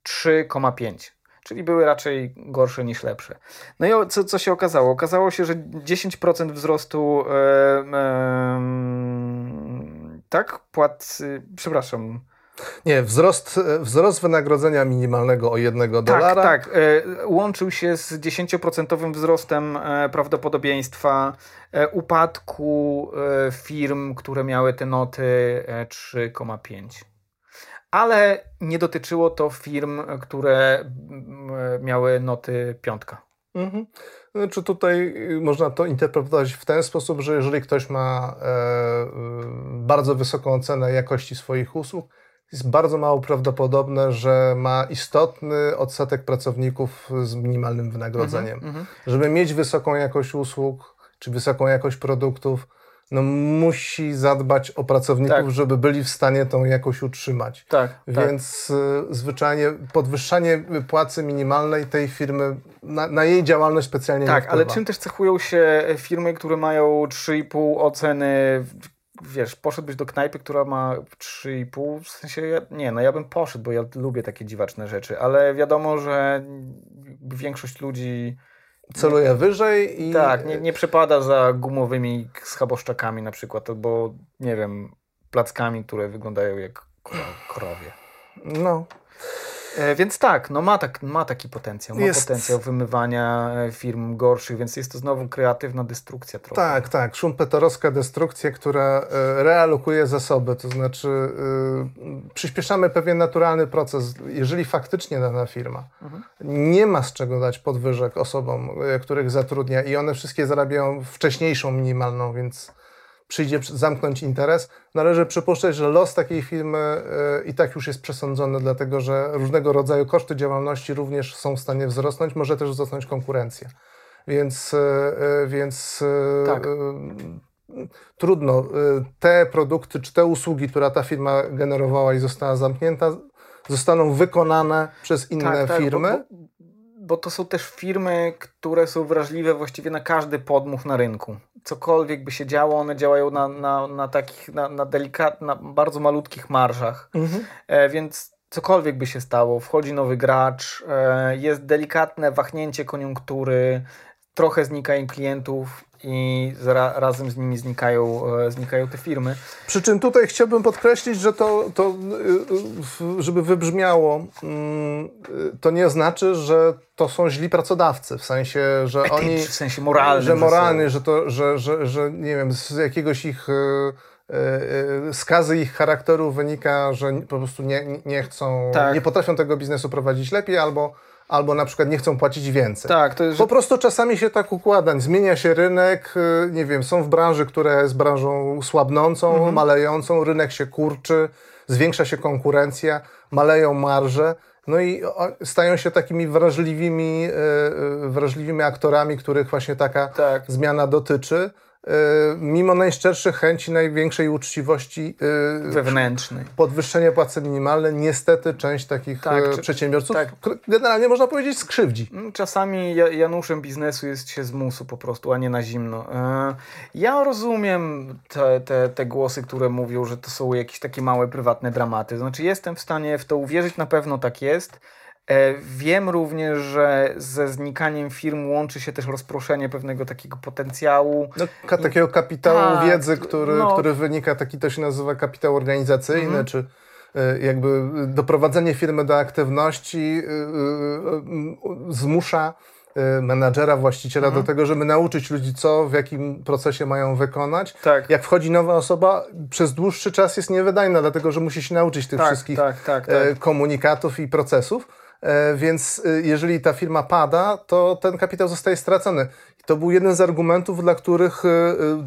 3,5 czyli były raczej gorsze niż lepsze. No i co, co się okazało? Okazało się, że 10% wzrostu e, e, tak, płat, przepraszam, nie, wzrost, wzrost wynagrodzenia minimalnego o jednego tak, dolara. Tak, tak. Łączył się z 10% wzrostem e, prawdopodobieństwa e, upadku firm, które miały te noty 3,5. Ale nie dotyczyło to firm, które miały noty piątka. Mhm. Znaczy tutaj można to interpretować w ten sposób, że jeżeli ktoś ma e, bardzo wysoką cenę jakości swoich usług, jest bardzo mało prawdopodobne, że ma istotny odsetek pracowników z minimalnym wynagrodzeniem. Mm -hmm. Żeby mieć wysoką jakość usług czy wysoką jakość produktów, no, musi zadbać o pracowników, Tak. żeby byli w stanie tą jakość utrzymać. Tak, tak. Więc y, zwyczajnie podwyższanie płacy minimalnej tej firmy na, na jej działalność specjalnie nie Tak, ale czym też cechują się firmy, które mają 3,5 oceny? Wiesz, poszedłbyś do knajpy, która ma 3,5, w sensie, ja, nie, no ja bym poszedł, bo ja lubię takie dziwaczne rzeczy, ale wiadomo, że większość ludzi Celuje wyżej i... tak, nie, nie przepada za gumowymi schaboszczakami na przykład, albo nie wiem, plackami, które wyglądają jak kro- krowie. No, więc tak, no ma, tak, ma taki potencjał, ma Jest- potencjał wymywania e, firm gorszych, więc jest to znowu kreatywna destrukcja trochę. tak, tak. Szumpeterowska destrukcja, która e, realokuje zasoby, to znaczy e, przyspieszamy pewien naturalny proces. Jeżeli faktycznie dana firma Mhm. nie ma z czego dać podwyżek osobom, e, których zatrudnia i one wszystkie zarabiają wcześniejszą minimalną, więc przyjdzie przy- zamknąć interes, należy przypuszczać, że los takiej firmy e, i tak już jest przesądzony, dlatego że różnego rodzaju koszty działalności również są w stanie wzrosnąć, może też wzrosnąć konkurencja. Więc, e, e, więc Tak. trudno. Te produkty czy te usługi, które ta firma generowała i została zamknięta, zostaną wykonane przez inne firmy. Tak, Bo, bo, bo to są też firmy, które są wrażliwe właściwie na każdy podmuch na rynku. Cokolwiek by się działo, one działają na, na, na takich, na, na delikat, na bardzo malutkich marżach. Mhm. E, więc cokolwiek by się stało, wchodzi nowy gracz, e, jest delikatne wahnięcie koniunktury, trochę znika im klientów i zra, razem z nimi znikają, e, znikają te firmy. Przy czym tutaj chciałbym podkreślić, że to, to y, żeby wybrzmiało, mm, y, to nie znaczy, że to są źli pracodawcy, w sensie, że oni... w sensie moralnym. Że moralny, że to, że, że, że nie wiem, z jakiegoś ich skazy ich charakteru wynika, że po prostu nie, nie chcą, Tak. nie potrafią tego biznesu prowadzić lepiej albo, albo na przykład nie chcą płacić więcej. Tak, to jest, Po prostu czasami się tak układa. Zmienia się rynek, y, nie wiem, są w branży, która jest branżą słabnącą, Mhm. malejącą, rynek się kurczy, zwiększa się konkurencja, maleją marże. No i stają się takimi wrażliwymi, y, y, wrażliwymi aktorami, których właśnie taka Tak. zmiana dotyczy. Y, Mimo najszczerszych chęci, największej uczciwości, y, wewnętrzny. podwyższenie płacy minimalnej, niestety część takich Tak, e, czy- przedsiębiorców tak. generalnie można powiedzieć skrzywdzi. Mm, Czasami ja- Januszem biznesu jest się z musu po prostu, a nie na zimno. E, Ja rozumiem te, te, te głosy, które mówią, że to są jakieś takie małe prywatne dramaty. Znaczy jestem w stanie w to uwierzyć, na pewno tak jest. E, Wiem również, że ze znikaniem firm łączy się też rozproszenie pewnego takiego potencjału. No, ka- takiego kapitału Tak, wiedzy, który, no. który wynika, taki to się nazywa kapitał organizacyjny, Mhm. czy e, jakby doprowadzenie firmy do aktywności e, zmusza menadżera, właściciela Mhm. do tego, żeby nauczyć ludzi, co w jakim procesie mają wykonać. Tak. Jak wchodzi nowa osoba, przez dłuższy czas jest niewydajna, dlatego że musi się nauczyć tych tak, wszystkich tak, tak, tak. komunikatów i procesów. E, Więc e, jeżeli ta firma pada, to ten kapitał zostaje stracony. I to był jeden z argumentów, dla których e,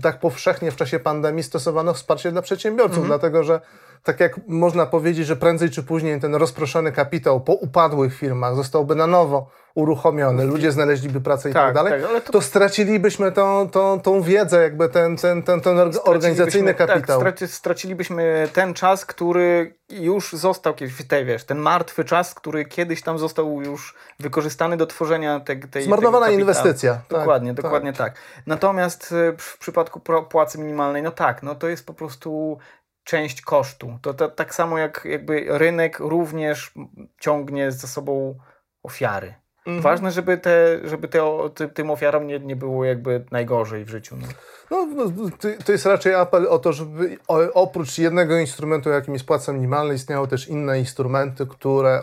tak powszechnie w czasie pandemii stosowano wsparcie dla przedsiębiorców, Mhm. dlatego że tak jak można powiedzieć, że prędzej czy później ten rozproszony kapitał po upadłych firmach zostałby na nowo uruchomiony, ludzie znaleźliby pracę i tak, Tak, dalej, tak, ale to- to, stracilibyśmy tą, tą, tą wiedzę, jakby ten, ten, ten, ten organizacyjny Stracilibyśmy- kapitał. Tak, straci, stracilibyśmy ten czas, który już został kiedyś, te, wiesz, ten martwy czas, który kiedyś tam został już wykorzystany do tworzenia te, tej Zmarnowana inwestycja. Tak, Dokładnie, tak. dokładnie tak. Natomiast e, w przypadku płacy minimalnej, no tak, no to jest po prostu część kosztu. To, to tak samo jak jakby rynek również ciągnie za sobą ofiary. Mhm. Ważne, żeby, te, żeby te, ty, tym ofiarom nie, nie było jakby najgorzej w życiu. No. No, no, to, to jest raczej apel o to, żeby oprócz jednego instrumentu, jakim jest płaca minimalna, istniały też inne instrumenty, które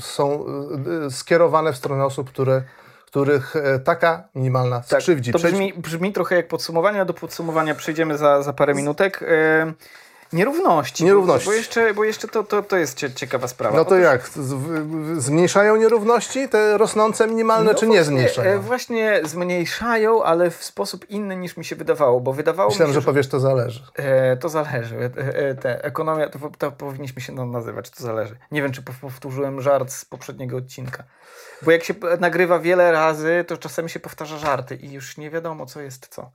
są y, skierowane w stronę osób, które, których e, taka minimalna skrzywdzi. To Przejdź- brzmi, brzmi trochę jak podsumowanie, do podsumowania przejdziemy za, za parę minutek. E, nierówności. Nierówności. Bo, bo jeszcze, bo jeszcze to, to, to jest cie, ciekawa sprawa. No to jak? W, w, zmniejszają nierówności te rosnące minimalne, No czy nie właśnie, zmniejszają? e, Właśnie zmniejszają, ale w sposób inny niż mi się wydawało, bo wydawało Myślałem, mi się, że powiesz, to zależy. E, to zależy. E, e, te, ekonomia, to, to powinniśmy się nam nazywać, to zależy. Nie wiem, czy pow- powtórzyłem żart z poprzedniego odcinka. Bo jak się nagrywa wiele razy, to czasami się powtarza żarty i już nie wiadomo, co jest co.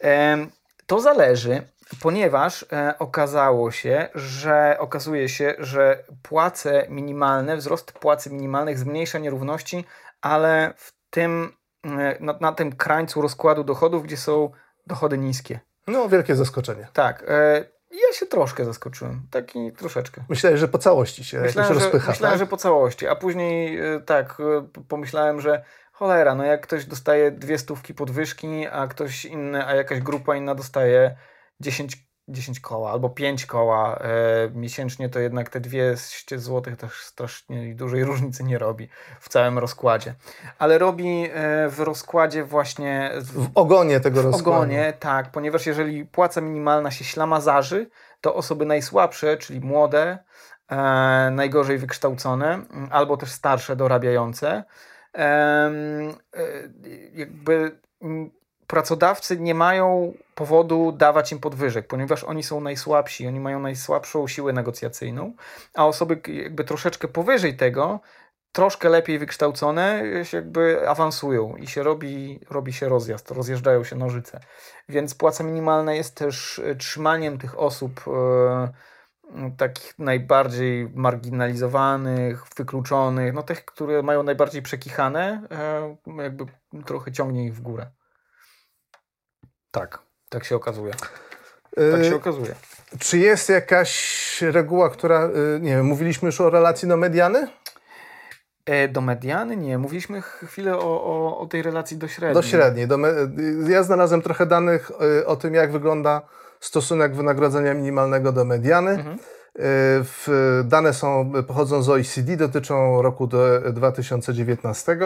Em, To zależy, ponieważ e, okazało się, że okazuje się, że płace minimalne, wzrost płacy minimalnych zmniejsza nierówności, ale w tym, e, na, na tym krańcu rozkładu dochodów, gdzie są dochody niskie. No, wielkie zaskoczenie. Tak. E, ja się troszkę zaskoczyłem. Taki troszeczkę. Myślałem, że po całości się Myślałem, jakoś że, rozpycha. myślałem tak? że po całości, a później e, tak, e, pomyślałem, że cholera, no jak ktoś dostaje dwie stówki podwyżki, a ktoś inny, a jakaś grupa inna dostaje 10, 10 koła albo 5 koła e, miesięcznie, to jednak te 200 zł też strasznie dużej [laughs] różnicy nie robi w całym rozkładzie. Ale robi e, w rozkładzie właśnie w, W ogonie tego w rozkładu. ogonie, tak, ponieważ jeżeli płaca minimalna się ślamazarzy, to osoby najsłabsze, czyli młode, e, najgorzej wykształcone, albo też starsze, dorabiające, e, jakby pracodawcy nie mają powodu dawać im podwyżek, ponieważ oni są najsłabsi, oni mają najsłabszą siłę negocjacyjną, a osoby jakby troszeczkę powyżej tego, troszkę lepiej wykształcone, się jakby awansują i się robi, robi się rozjazd, rozjeżdżają się nożyce. Więc płaca minimalna jest też e, trzymaniem tych osób e, takich najbardziej marginalizowanych, wykluczonych, no tych, które mają najbardziej przekichane, e, jakby trochę ciągnie ich w górę. Tak, tak się okazuje. Tak Y, się okazuje. Czy jest jakaś reguła, która, y, nie wiem, mówiliśmy już o relacji do mediany? E, do mediany? Nie, mówiliśmy chwilę o, o, o tej relacji do średniej. Do średniej. Do y, Ja znalazłem trochę danych o tym, jak wygląda stosunek wynagrodzenia minimalnego do mediany. Mhm. W, dane są, pochodzą z OECD, dotyczą roku do 2019,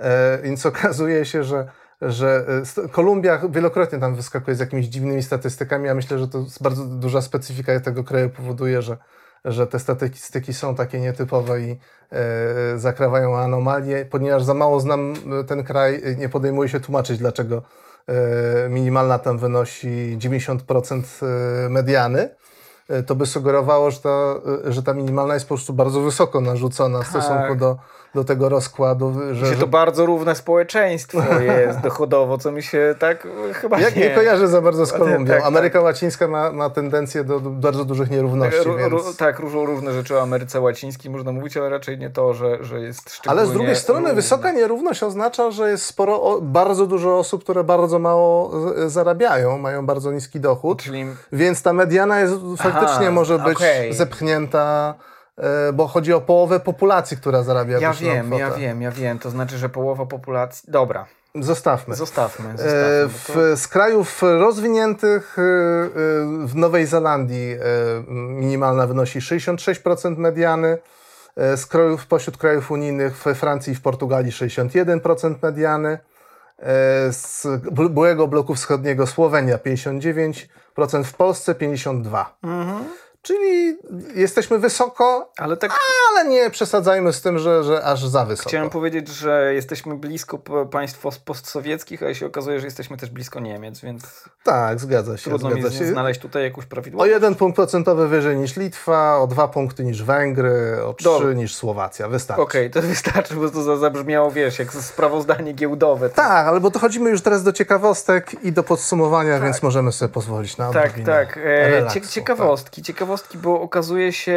e, więc [laughs] okazuje się, że, że e, Kolumbia wielokrotnie tam wyskakuje z jakimiś dziwnymi statystykami. Ja myślę, że to jest bardzo duża specyfika tego kraju powoduje, że, że te statystyki są takie nietypowe i e, zakrawają anomalie. Ponieważ za mało znam e, ten kraj, e, nie podejmuję się tłumaczyć, dlaczego e, minimalna tam wynosi 90% e, mediany e, to by sugerowało, że ta, że ta minimalna jest po prostu bardzo wysoko narzucona w stosunku do, do tego rozkładu. Że, Że to bardzo równe społeczeństwo jest dochodowo, co mi się tak e, chyba jak nie. nie kojarzę za bardzo z Tak, Kolumbią. tak. Ameryka Łacińska ma, ma tendencję do, do bardzo dużych nierówności. Ró- ró- więc... tak, różą różne rzeczy o Ameryce Łacińskiej można mówić, ale raczej nie to, że, że jest szczególnie Ale z drugiej strony równe. wysoka nierówność oznacza, że jest sporo, bardzo dużo osób, które bardzo mało zarabiają, mają bardzo niski dochód. Czyli Więc ta mediana jest, faktycznie może być okej. zepchnięta, bo chodzi o połowę populacji, która zarabia ja wiem, ja wiem, ja wiem. To znaczy, że połowa populacji... Dobra, Zostawmy. zostawmy. E, zostawmy W, z krajów rozwiniętych e, e, w Nowej Zelandii e, minimalna wynosi 66% mediany. E, Z krajów, pośród krajów unijnych we Francji i w Portugalii 61% mediany. E, Z byłego bloku wschodniego Słowenia 59%, w Polsce 52%. Mhm. Czyli jesteśmy wysoko, Ale tak ale nie przesadzajmy z tym, że, że aż za wysoko. chciałem powiedzieć, że jesteśmy blisko państw postsowieckich, a się okazuje, że jesteśmy też blisko Niemiec, więc Tak, zgadza się. trudno mi zgadza się. znaleźć tutaj jakąś O prawidłowość. jeden punkt procentowy wyżej niż Litwa, o dwa punkty niż Węgry, o trzy Dobra. niż Słowacja. Wystarczy. Okej, to wystarczy, bo to za- zabrzmiało, wiesz, jak sprawozdanie giełdowe. Tak, ale bo dochodzimy już teraz do ciekawostek i do podsumowania, więc możemy sobie pozwolić na Tak, tak. E, relaksu, cie- ciekawostki, ciekawostki, bo okazuje się,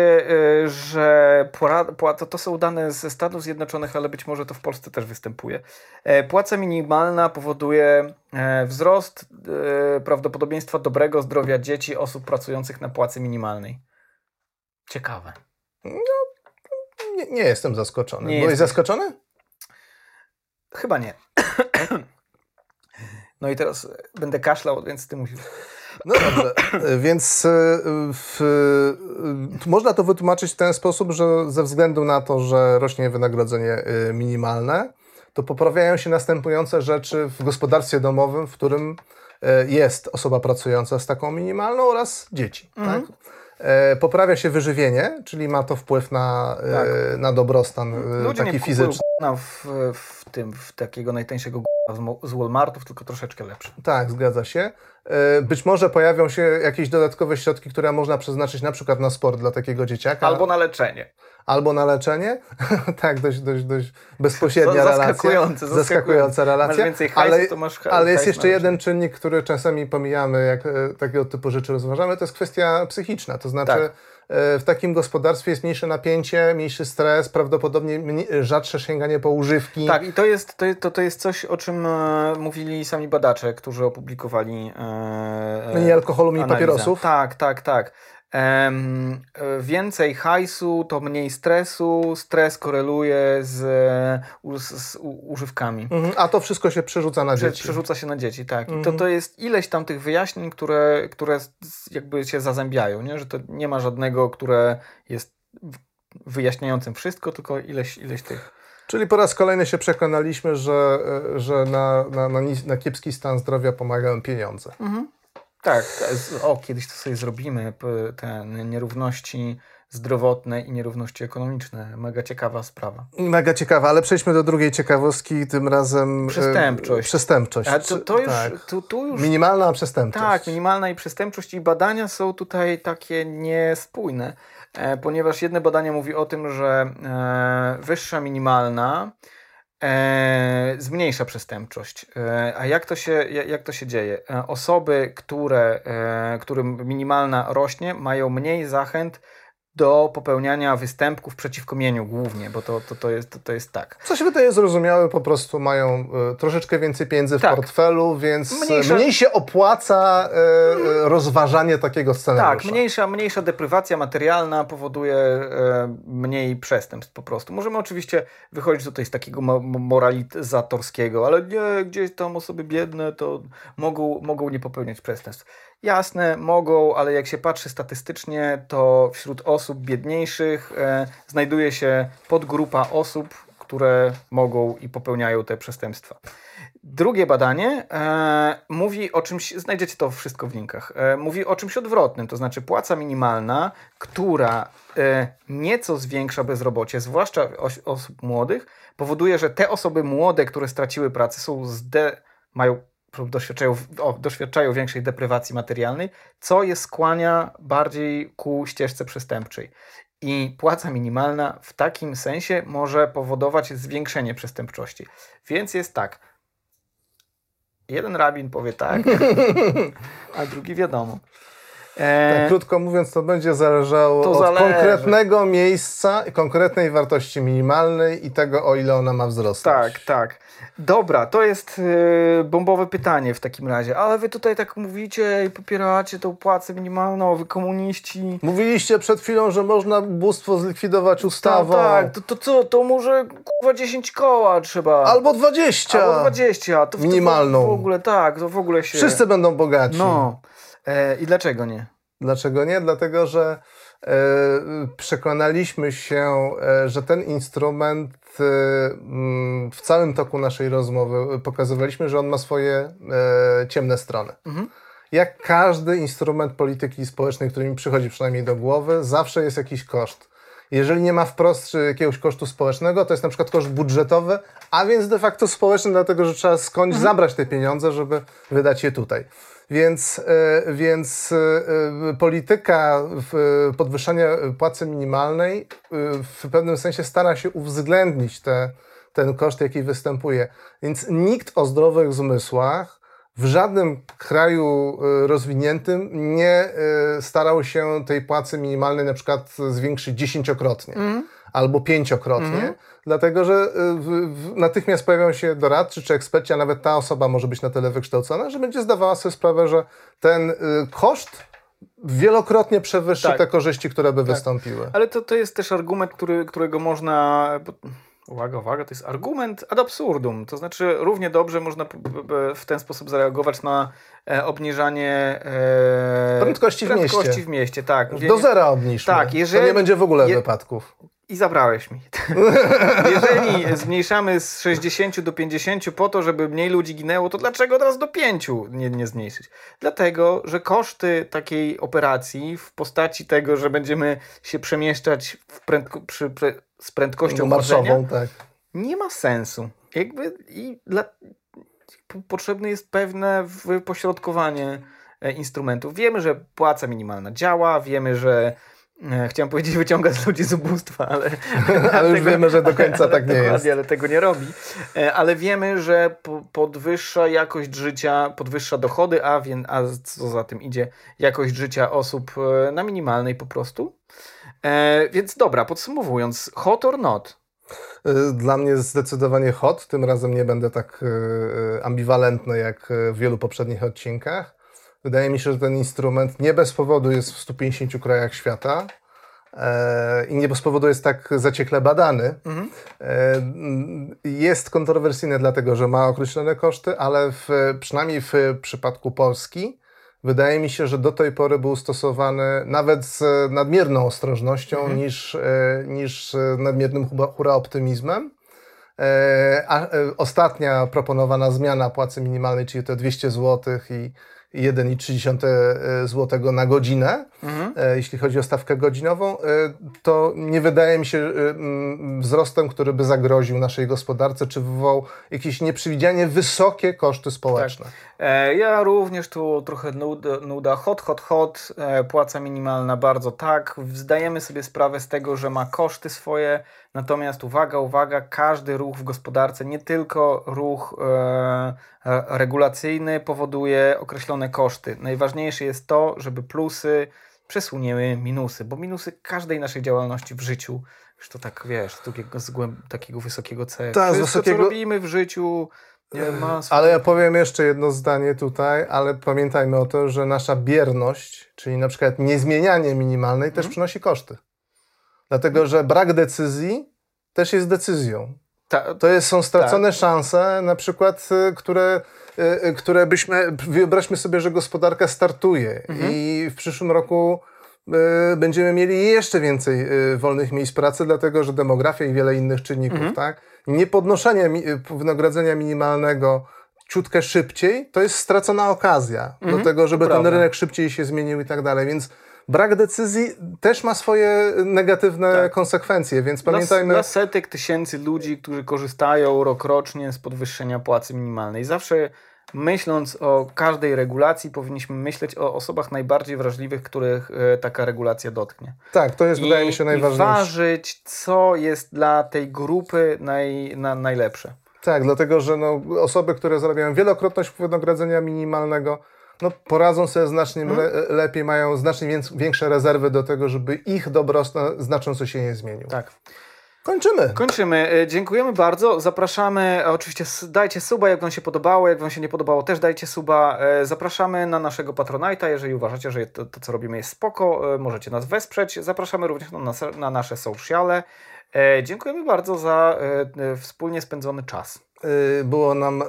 e, że pora, pła- to, są dane ze Stanów Zjednoczonych, ale być może to w Polsce też występuje. E, płaca minimalna powoduje e, wzrost prawdopodobieństwa dobrego zdrowia dzieci osób pracujących na płacy minimalnej. Ciekawe. Nie, nie jestem zaskoczony. Nie Byłeś jesteś. zaskoczony? Chyba nie. [coughs] No i teraz będę kaszlał, więc ty musisz. No dobrze, więc e, w, e, można to wytłumaczyć w ten sposób, że ze względu na to, że rośnie wynagrodzenie e, minimalne, to poprawiają się następujące rzeczy w gospodarstwie domowym, w którym e, jest osoba pracująca z taką minimalną oraz dzieci. Mhm. Tak? E, Poprawia się wyżywienie, czyli ma to wpływ na, e, Tak. na dobrostan e, Ludzie nie taki kupują fizyczny. W, w tym, w takiego najtańszego z Walmartów, tylko troszeczkę lepszy. Tak, zgadza się. E, Być może pojawią się jakieś dodatkowe środki, które można przeznaczyć na przykład na sport dla takiego dzieciaka. Albo na leczenie. albo na leczenie. [laughs] tak, dość, dość, dość bezpośrednia To relacja. zaskakujące, zaskakująca relacja. Masz więcej hajsu, ale, to masz ale jest hajs jeszcze jeden czynnik, który czasami pomijamy, jak e, takiego typu rzeczy rozważamy, to jest kwestia psychiczna. To znaczy Tak. E, w takim gospodarstwie jest mniejsze napięcie, mniejszy stres, prawdopodobnie rzadsze sięganie po używki. Tak, i to jest, to, to, to jest coś, o czym e, mówili sami badacze, którzy opublikowali. E, Mniej alkoholu, mniej analizę. papierosów. Tak, tak, tak. Więcej hajsu to mniej stresu, stres koreluje z, z, z używkami. Mhm, a to wszystko się przerzuca na Prze, dzieci. przerzuca się na dzieci, tak. I to, Mhm. to jest ileś tam tych wyjaśnień, które, które jakby się zazębiają, nie? że to nie ma żadnego, które jest wyjaśniającym wszystko, tylko ileś, ileś tych. Czyli po raz kolejny się przekonaliśmy, że, e, że na, na, na, na kiepski stan zdrowia pomagają pieniądze. Tak, o, kiedyś to sobie zrobimy, te nierówności zdrowotne i nierówności ekonomiczne. Mega ciekawa sprawa. Mega ciekawa, ale przejdźmy do drugiej ciekawostki, tym razem... e, Przestępczość. Przestępczość. A to, to już, Tak. tu, tu już Minimalna przestępczość. Tak, minimalna i przestępczość i badania są tutaj takie niespójne, e, ponieważ jedne badanie mówi o tym, że e, wyższa minimalna e, zmniejsza przestępczość. E, a jak to się, ja- jak to się dzieje? E, osoby, które, e, którym minimalna rośnie, mają mniej zachęt do popełniania występków przeciwko mieniu głównie, bo to, to, to, jest, to, to jest tak. Co się wydaje zrozumiałe, po prostu mają e, troszeczkę więcej pieniędzy w Tak. portfelu, więc Mniejsza- mniej się opłaca e, rozważanie takiego scenariusza. Tak, mniejsza, mniejsza deprywacja materialna powoduje e, mniej przestępstw po prostu. Możemy oczywiście wychodzić tutaj z takiego mo- mo- moralizatorskiego, ale nie, gdzieś tam osoby biedne to mogą, mogą nie popełniać przestępstw. Jasne, mogą, ale jak się patrzy statystycznie, to wśród osób biedniejszych e, znajduje się podgrupa osób, które mogą i popełniają te przestępstwa. Drugie badanie e, mówi o czymś, znajdziecie to wszystko w linkach, e, mówi o czymś odwrotnym, to znaczy płaca minimalna, która e, nieco zwiększa bezrobocie, zwłaszcza os osób młodych, powoduje, że te osoby młode, które straciły pracę, są zde, mają doświadczają, o, doświadczają większej deprywacji materialnej, co je skłania bardziej ku ścieżce przestępczej. I płaca minimalna w takim sensie może powodować zwiększenie przestępczości. Więc jest tak. Jeden rabin powie tak, [laughs] a drugi wiadomo. E, Tak, krótko mówiąc, to będzie zależało To od zależy. konkretnego miejsca, konkretnej wartości minimalnej i tego, o ile ona ma wzrosnąć. tak, tak. Dobra, to jest e, bombowe pytanie w takim razie. Ale wy tutaj tak mówicie i popieracie tą płacę minimalną, wy komuniści. Mówiliście przed chwilą, że można ubóstwo zlikwidować ustawą. Tak, tak, to, to co, to może kurwa 10 koła trzeba. Albo 20. Albo 20. To w- Minimalną. To w, w ogóle tak, to w ogóle się... Wszyscy będą bogaci. No. E, I dlaczego nie? Dlaczego nie? Dlatego, że e, przekonaliśmy się, e, że ten instrument mm, w całym toku naszej rozmowy pokazywaliśmy, że on ma swoje ciemne strony. Mhm. Jak każdy instrument polityki społecznej, który mi przychodzi przynajmniej do głowy, zawsze jest jakiś koszt. Jeżeli nie ma wprost jakiegoś kosztu społecznego, to jest na przykład koszt budżetowy, a więc de facto społeczny, dlatego że trzeba skądś zabrać te pieniądze, żeby wydać je tutaj. Więc, e, więc e, polityka w- podwyższania płacy minimalnej e, w pewnym sensie stara się uwzględnić te, ten koszt, jaki występuje. Więc nikt o zdrowych zmysłach w żadnym kraju e, rozwiniętym nie e, starał się tej płacy minimalnej na przykład zwiększyć dziesięciokrotnie albo pięciokrotnie, dlatego że e, w, w, natychmiast pojawią się doradcy czy eksperci, a nawet ta osoba może być na tyle wykształcona, że będzie zdawała sobie sprawę, że ten koszt wielokrotnie przewyższy Tak. te korzyści, które by wystąpiły. Ale to, to jest też argument, który, którego można. Uwaga, uwaga, to jest argument ad absurdum. To znaczy, równie dobrze można w ten sposób zareagować na e, obniżanie e, Prędkości w prędkości mieście. w mieście. Tak, Do zera obniżmy. Tak, jeżeli- To nie będzie w ogóle je- wypadków. I zabrałeś mi. [laughs] Jeżeli zmniejszamy z 60 do 50 po to, żeby mniej ludzi ginęło, to dlaczego teraz do 5 nie, nie zmniejszyć? Dlatego, że koszty takiej operacji w postaci tego, że będziemy się przemieszczać w prędko, przy, pre, z prędkością marszową, tak. nie ma sensu. Jakby i dla, potrzebne jest pewne wypośrodkowanie e, instrumentów. Wiemy, że płaca minimalna działa, wiemy, że e, chciałem powiedzieć wyciąga z ludzi z ubóstwa, ale, [laughs] ale już tego, wiemy, że do końca tak nie [laughs] jest. Ale tego nie robi. E, ale wiemy, że podwyższa jakość życia, podwyższa dochody, a, wie, a co za tym idzie, jakość życia osób na minimalnej po prostu. Więc dobra, podsumowując, hot or not? Y, dla mnie zdecydowanie hot. Tym razem nie będę tak y, y, ambiwalentny jak w wielu poprzednich odcinkach. Wydaje mi się, że ten instrument nie bez powodu jest w 150 krajach świata e, i nie bez powodu jest tak zaciekle badany. Mhm. E, jest kontrowersyjny dlatego, że ma określone koszty, ale w, przynajmniej w przypadku Polski wydaje mi się, że do tej pory był stosowany nawet z nadmierną ostrożnością mhm. niż, e, niż nadmiernym hura optymizmem. E, a e, ostatnia proponowana zmiana płacy minimalnej, czyli te 200 zł i 1,3 e, zł na godzinę, mhm. E, jeśli chodzi o stawkę godzinową, e, to nie wydaje mi się wzrostem, który by zagroził naszej gospodarce, czy wywołał jakieś nieprzewidzianie wysokie koszty społeczne. Tak. Ja również tu trochę nuda. Hot, hot, hot, płaca minimalna bardzo tak. Zdajemy sobie sprawę z tego, że ma koszty swoje, natomiast uwaga, uwaga, każdy ruch w gospodarce, nie tylko ruch regulacyjny powoduje określone koszty. Najważniejsze jest to, żeby plusy przesunięły minusy, bo minusy każdej naszej działalności w życiu, już to tak wiesz, takiego, z głęb, takiego wysokiego celu. Ta, Wszystko, wysokiego... co robimy w życiu, nie ma Ale ja powiem jeszcze jedno zdanie tutaj, ale pamiętajmy o to, że nasza bierność, czyli na przykład niezmienianie minimalnej, mhm. też przynosi koszty. Dlatego, że brak decyzji też jest decyzją. Ta, to jest, są stracone tak. szanse, na przykład, y, które, y, y, które byśmy, wyobraźmy sobie, że gospodarka startuje mhm. i w przyszłym roku będziemy mieli jeszcze więcej wolnych miejsc pracy, dlatego że demografia i wiele innych czynników, mhm. tak? Niepodnoszenie wynagrodzenia minimalnego ciutkę szybciej, to jest stracona okazja mhm. do tego, żeby ten rynek szybciej się zmienił i tak dalej, więc brak decyzji też ma swoje negatywne tak. konsekwencje, więc pamiętajmy... Dla, setek tysięcy ludzi, którzy korzystają rokrocznie z podwyższenia płacy minimalnej. Zawsze myśląc o każdej regulacji, powinniśmy myśleć o osobach najbardziej wrażliwych, których e, taka regulacja dotknie. Tak, to jest, I, wydaje mi się, najważniejsze. I ważyć, co jest dla tej grupy naj, na, najlepsze. Tak, dlatego że no, osoby, które zarabiają wielokrotność wynagrodzenia minimalnego, no, poradzą sobie znacznie hmm? le lepiej, mają znacznie większe rezerwy do tego, żeby ich dobrostan znacząco się nie zmienił. Tak. Kończymy. Kończymy. E, dziękujemy bardzo. Zapraszamy. Oczywiście dajcie suba, jak Wam się podobało. Jak Wam się nie podobało, też dajcie suba. E, zapraszamy na naszego Patronite'a. Jeżeli uważacie, że to, to co robimy jest spoko, e, możecie nas wesprzeć. Zapraszamy również na, nas, na nasze sociale. Dziękujemy bardzo za wspólnie spędzony czas. Y, było nam y, y,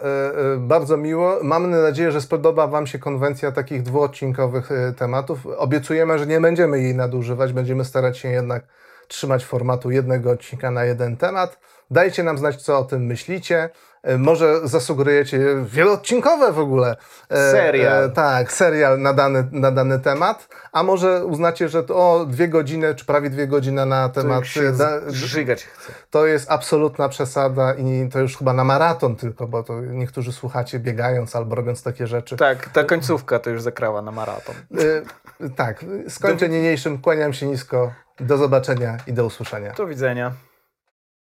bardzo miło. Mamy nadzieję, że spodoba Wam się konwencja takich dwuodcinkowych tematów. Obiecujemy, że nie będziemy jej nadużywać, będziemy starać się jednak trzymać formatu jednego odcinka na jeden temat. Dajcie nam znać, co o tym myślicie. E, może zasugerujecie wieloodcinkowe w ogóle. E, serial. E, tak, serial na dany, na dany temat. A może uznacie, że to o dwie godziny, czy prawie dwie godziny na temat. Żygać. To jest absolutna przesada i to już chyba na maraton tylko, bo to niektórzy słuchacie biegając albo robiąc takie rzeczy. Tak, ta końcówka to już zakrała na maraton. tak, skończę niniejszym, kłaniam się nisko. Do zobaczenia i do usłyszenia. Do widzenia.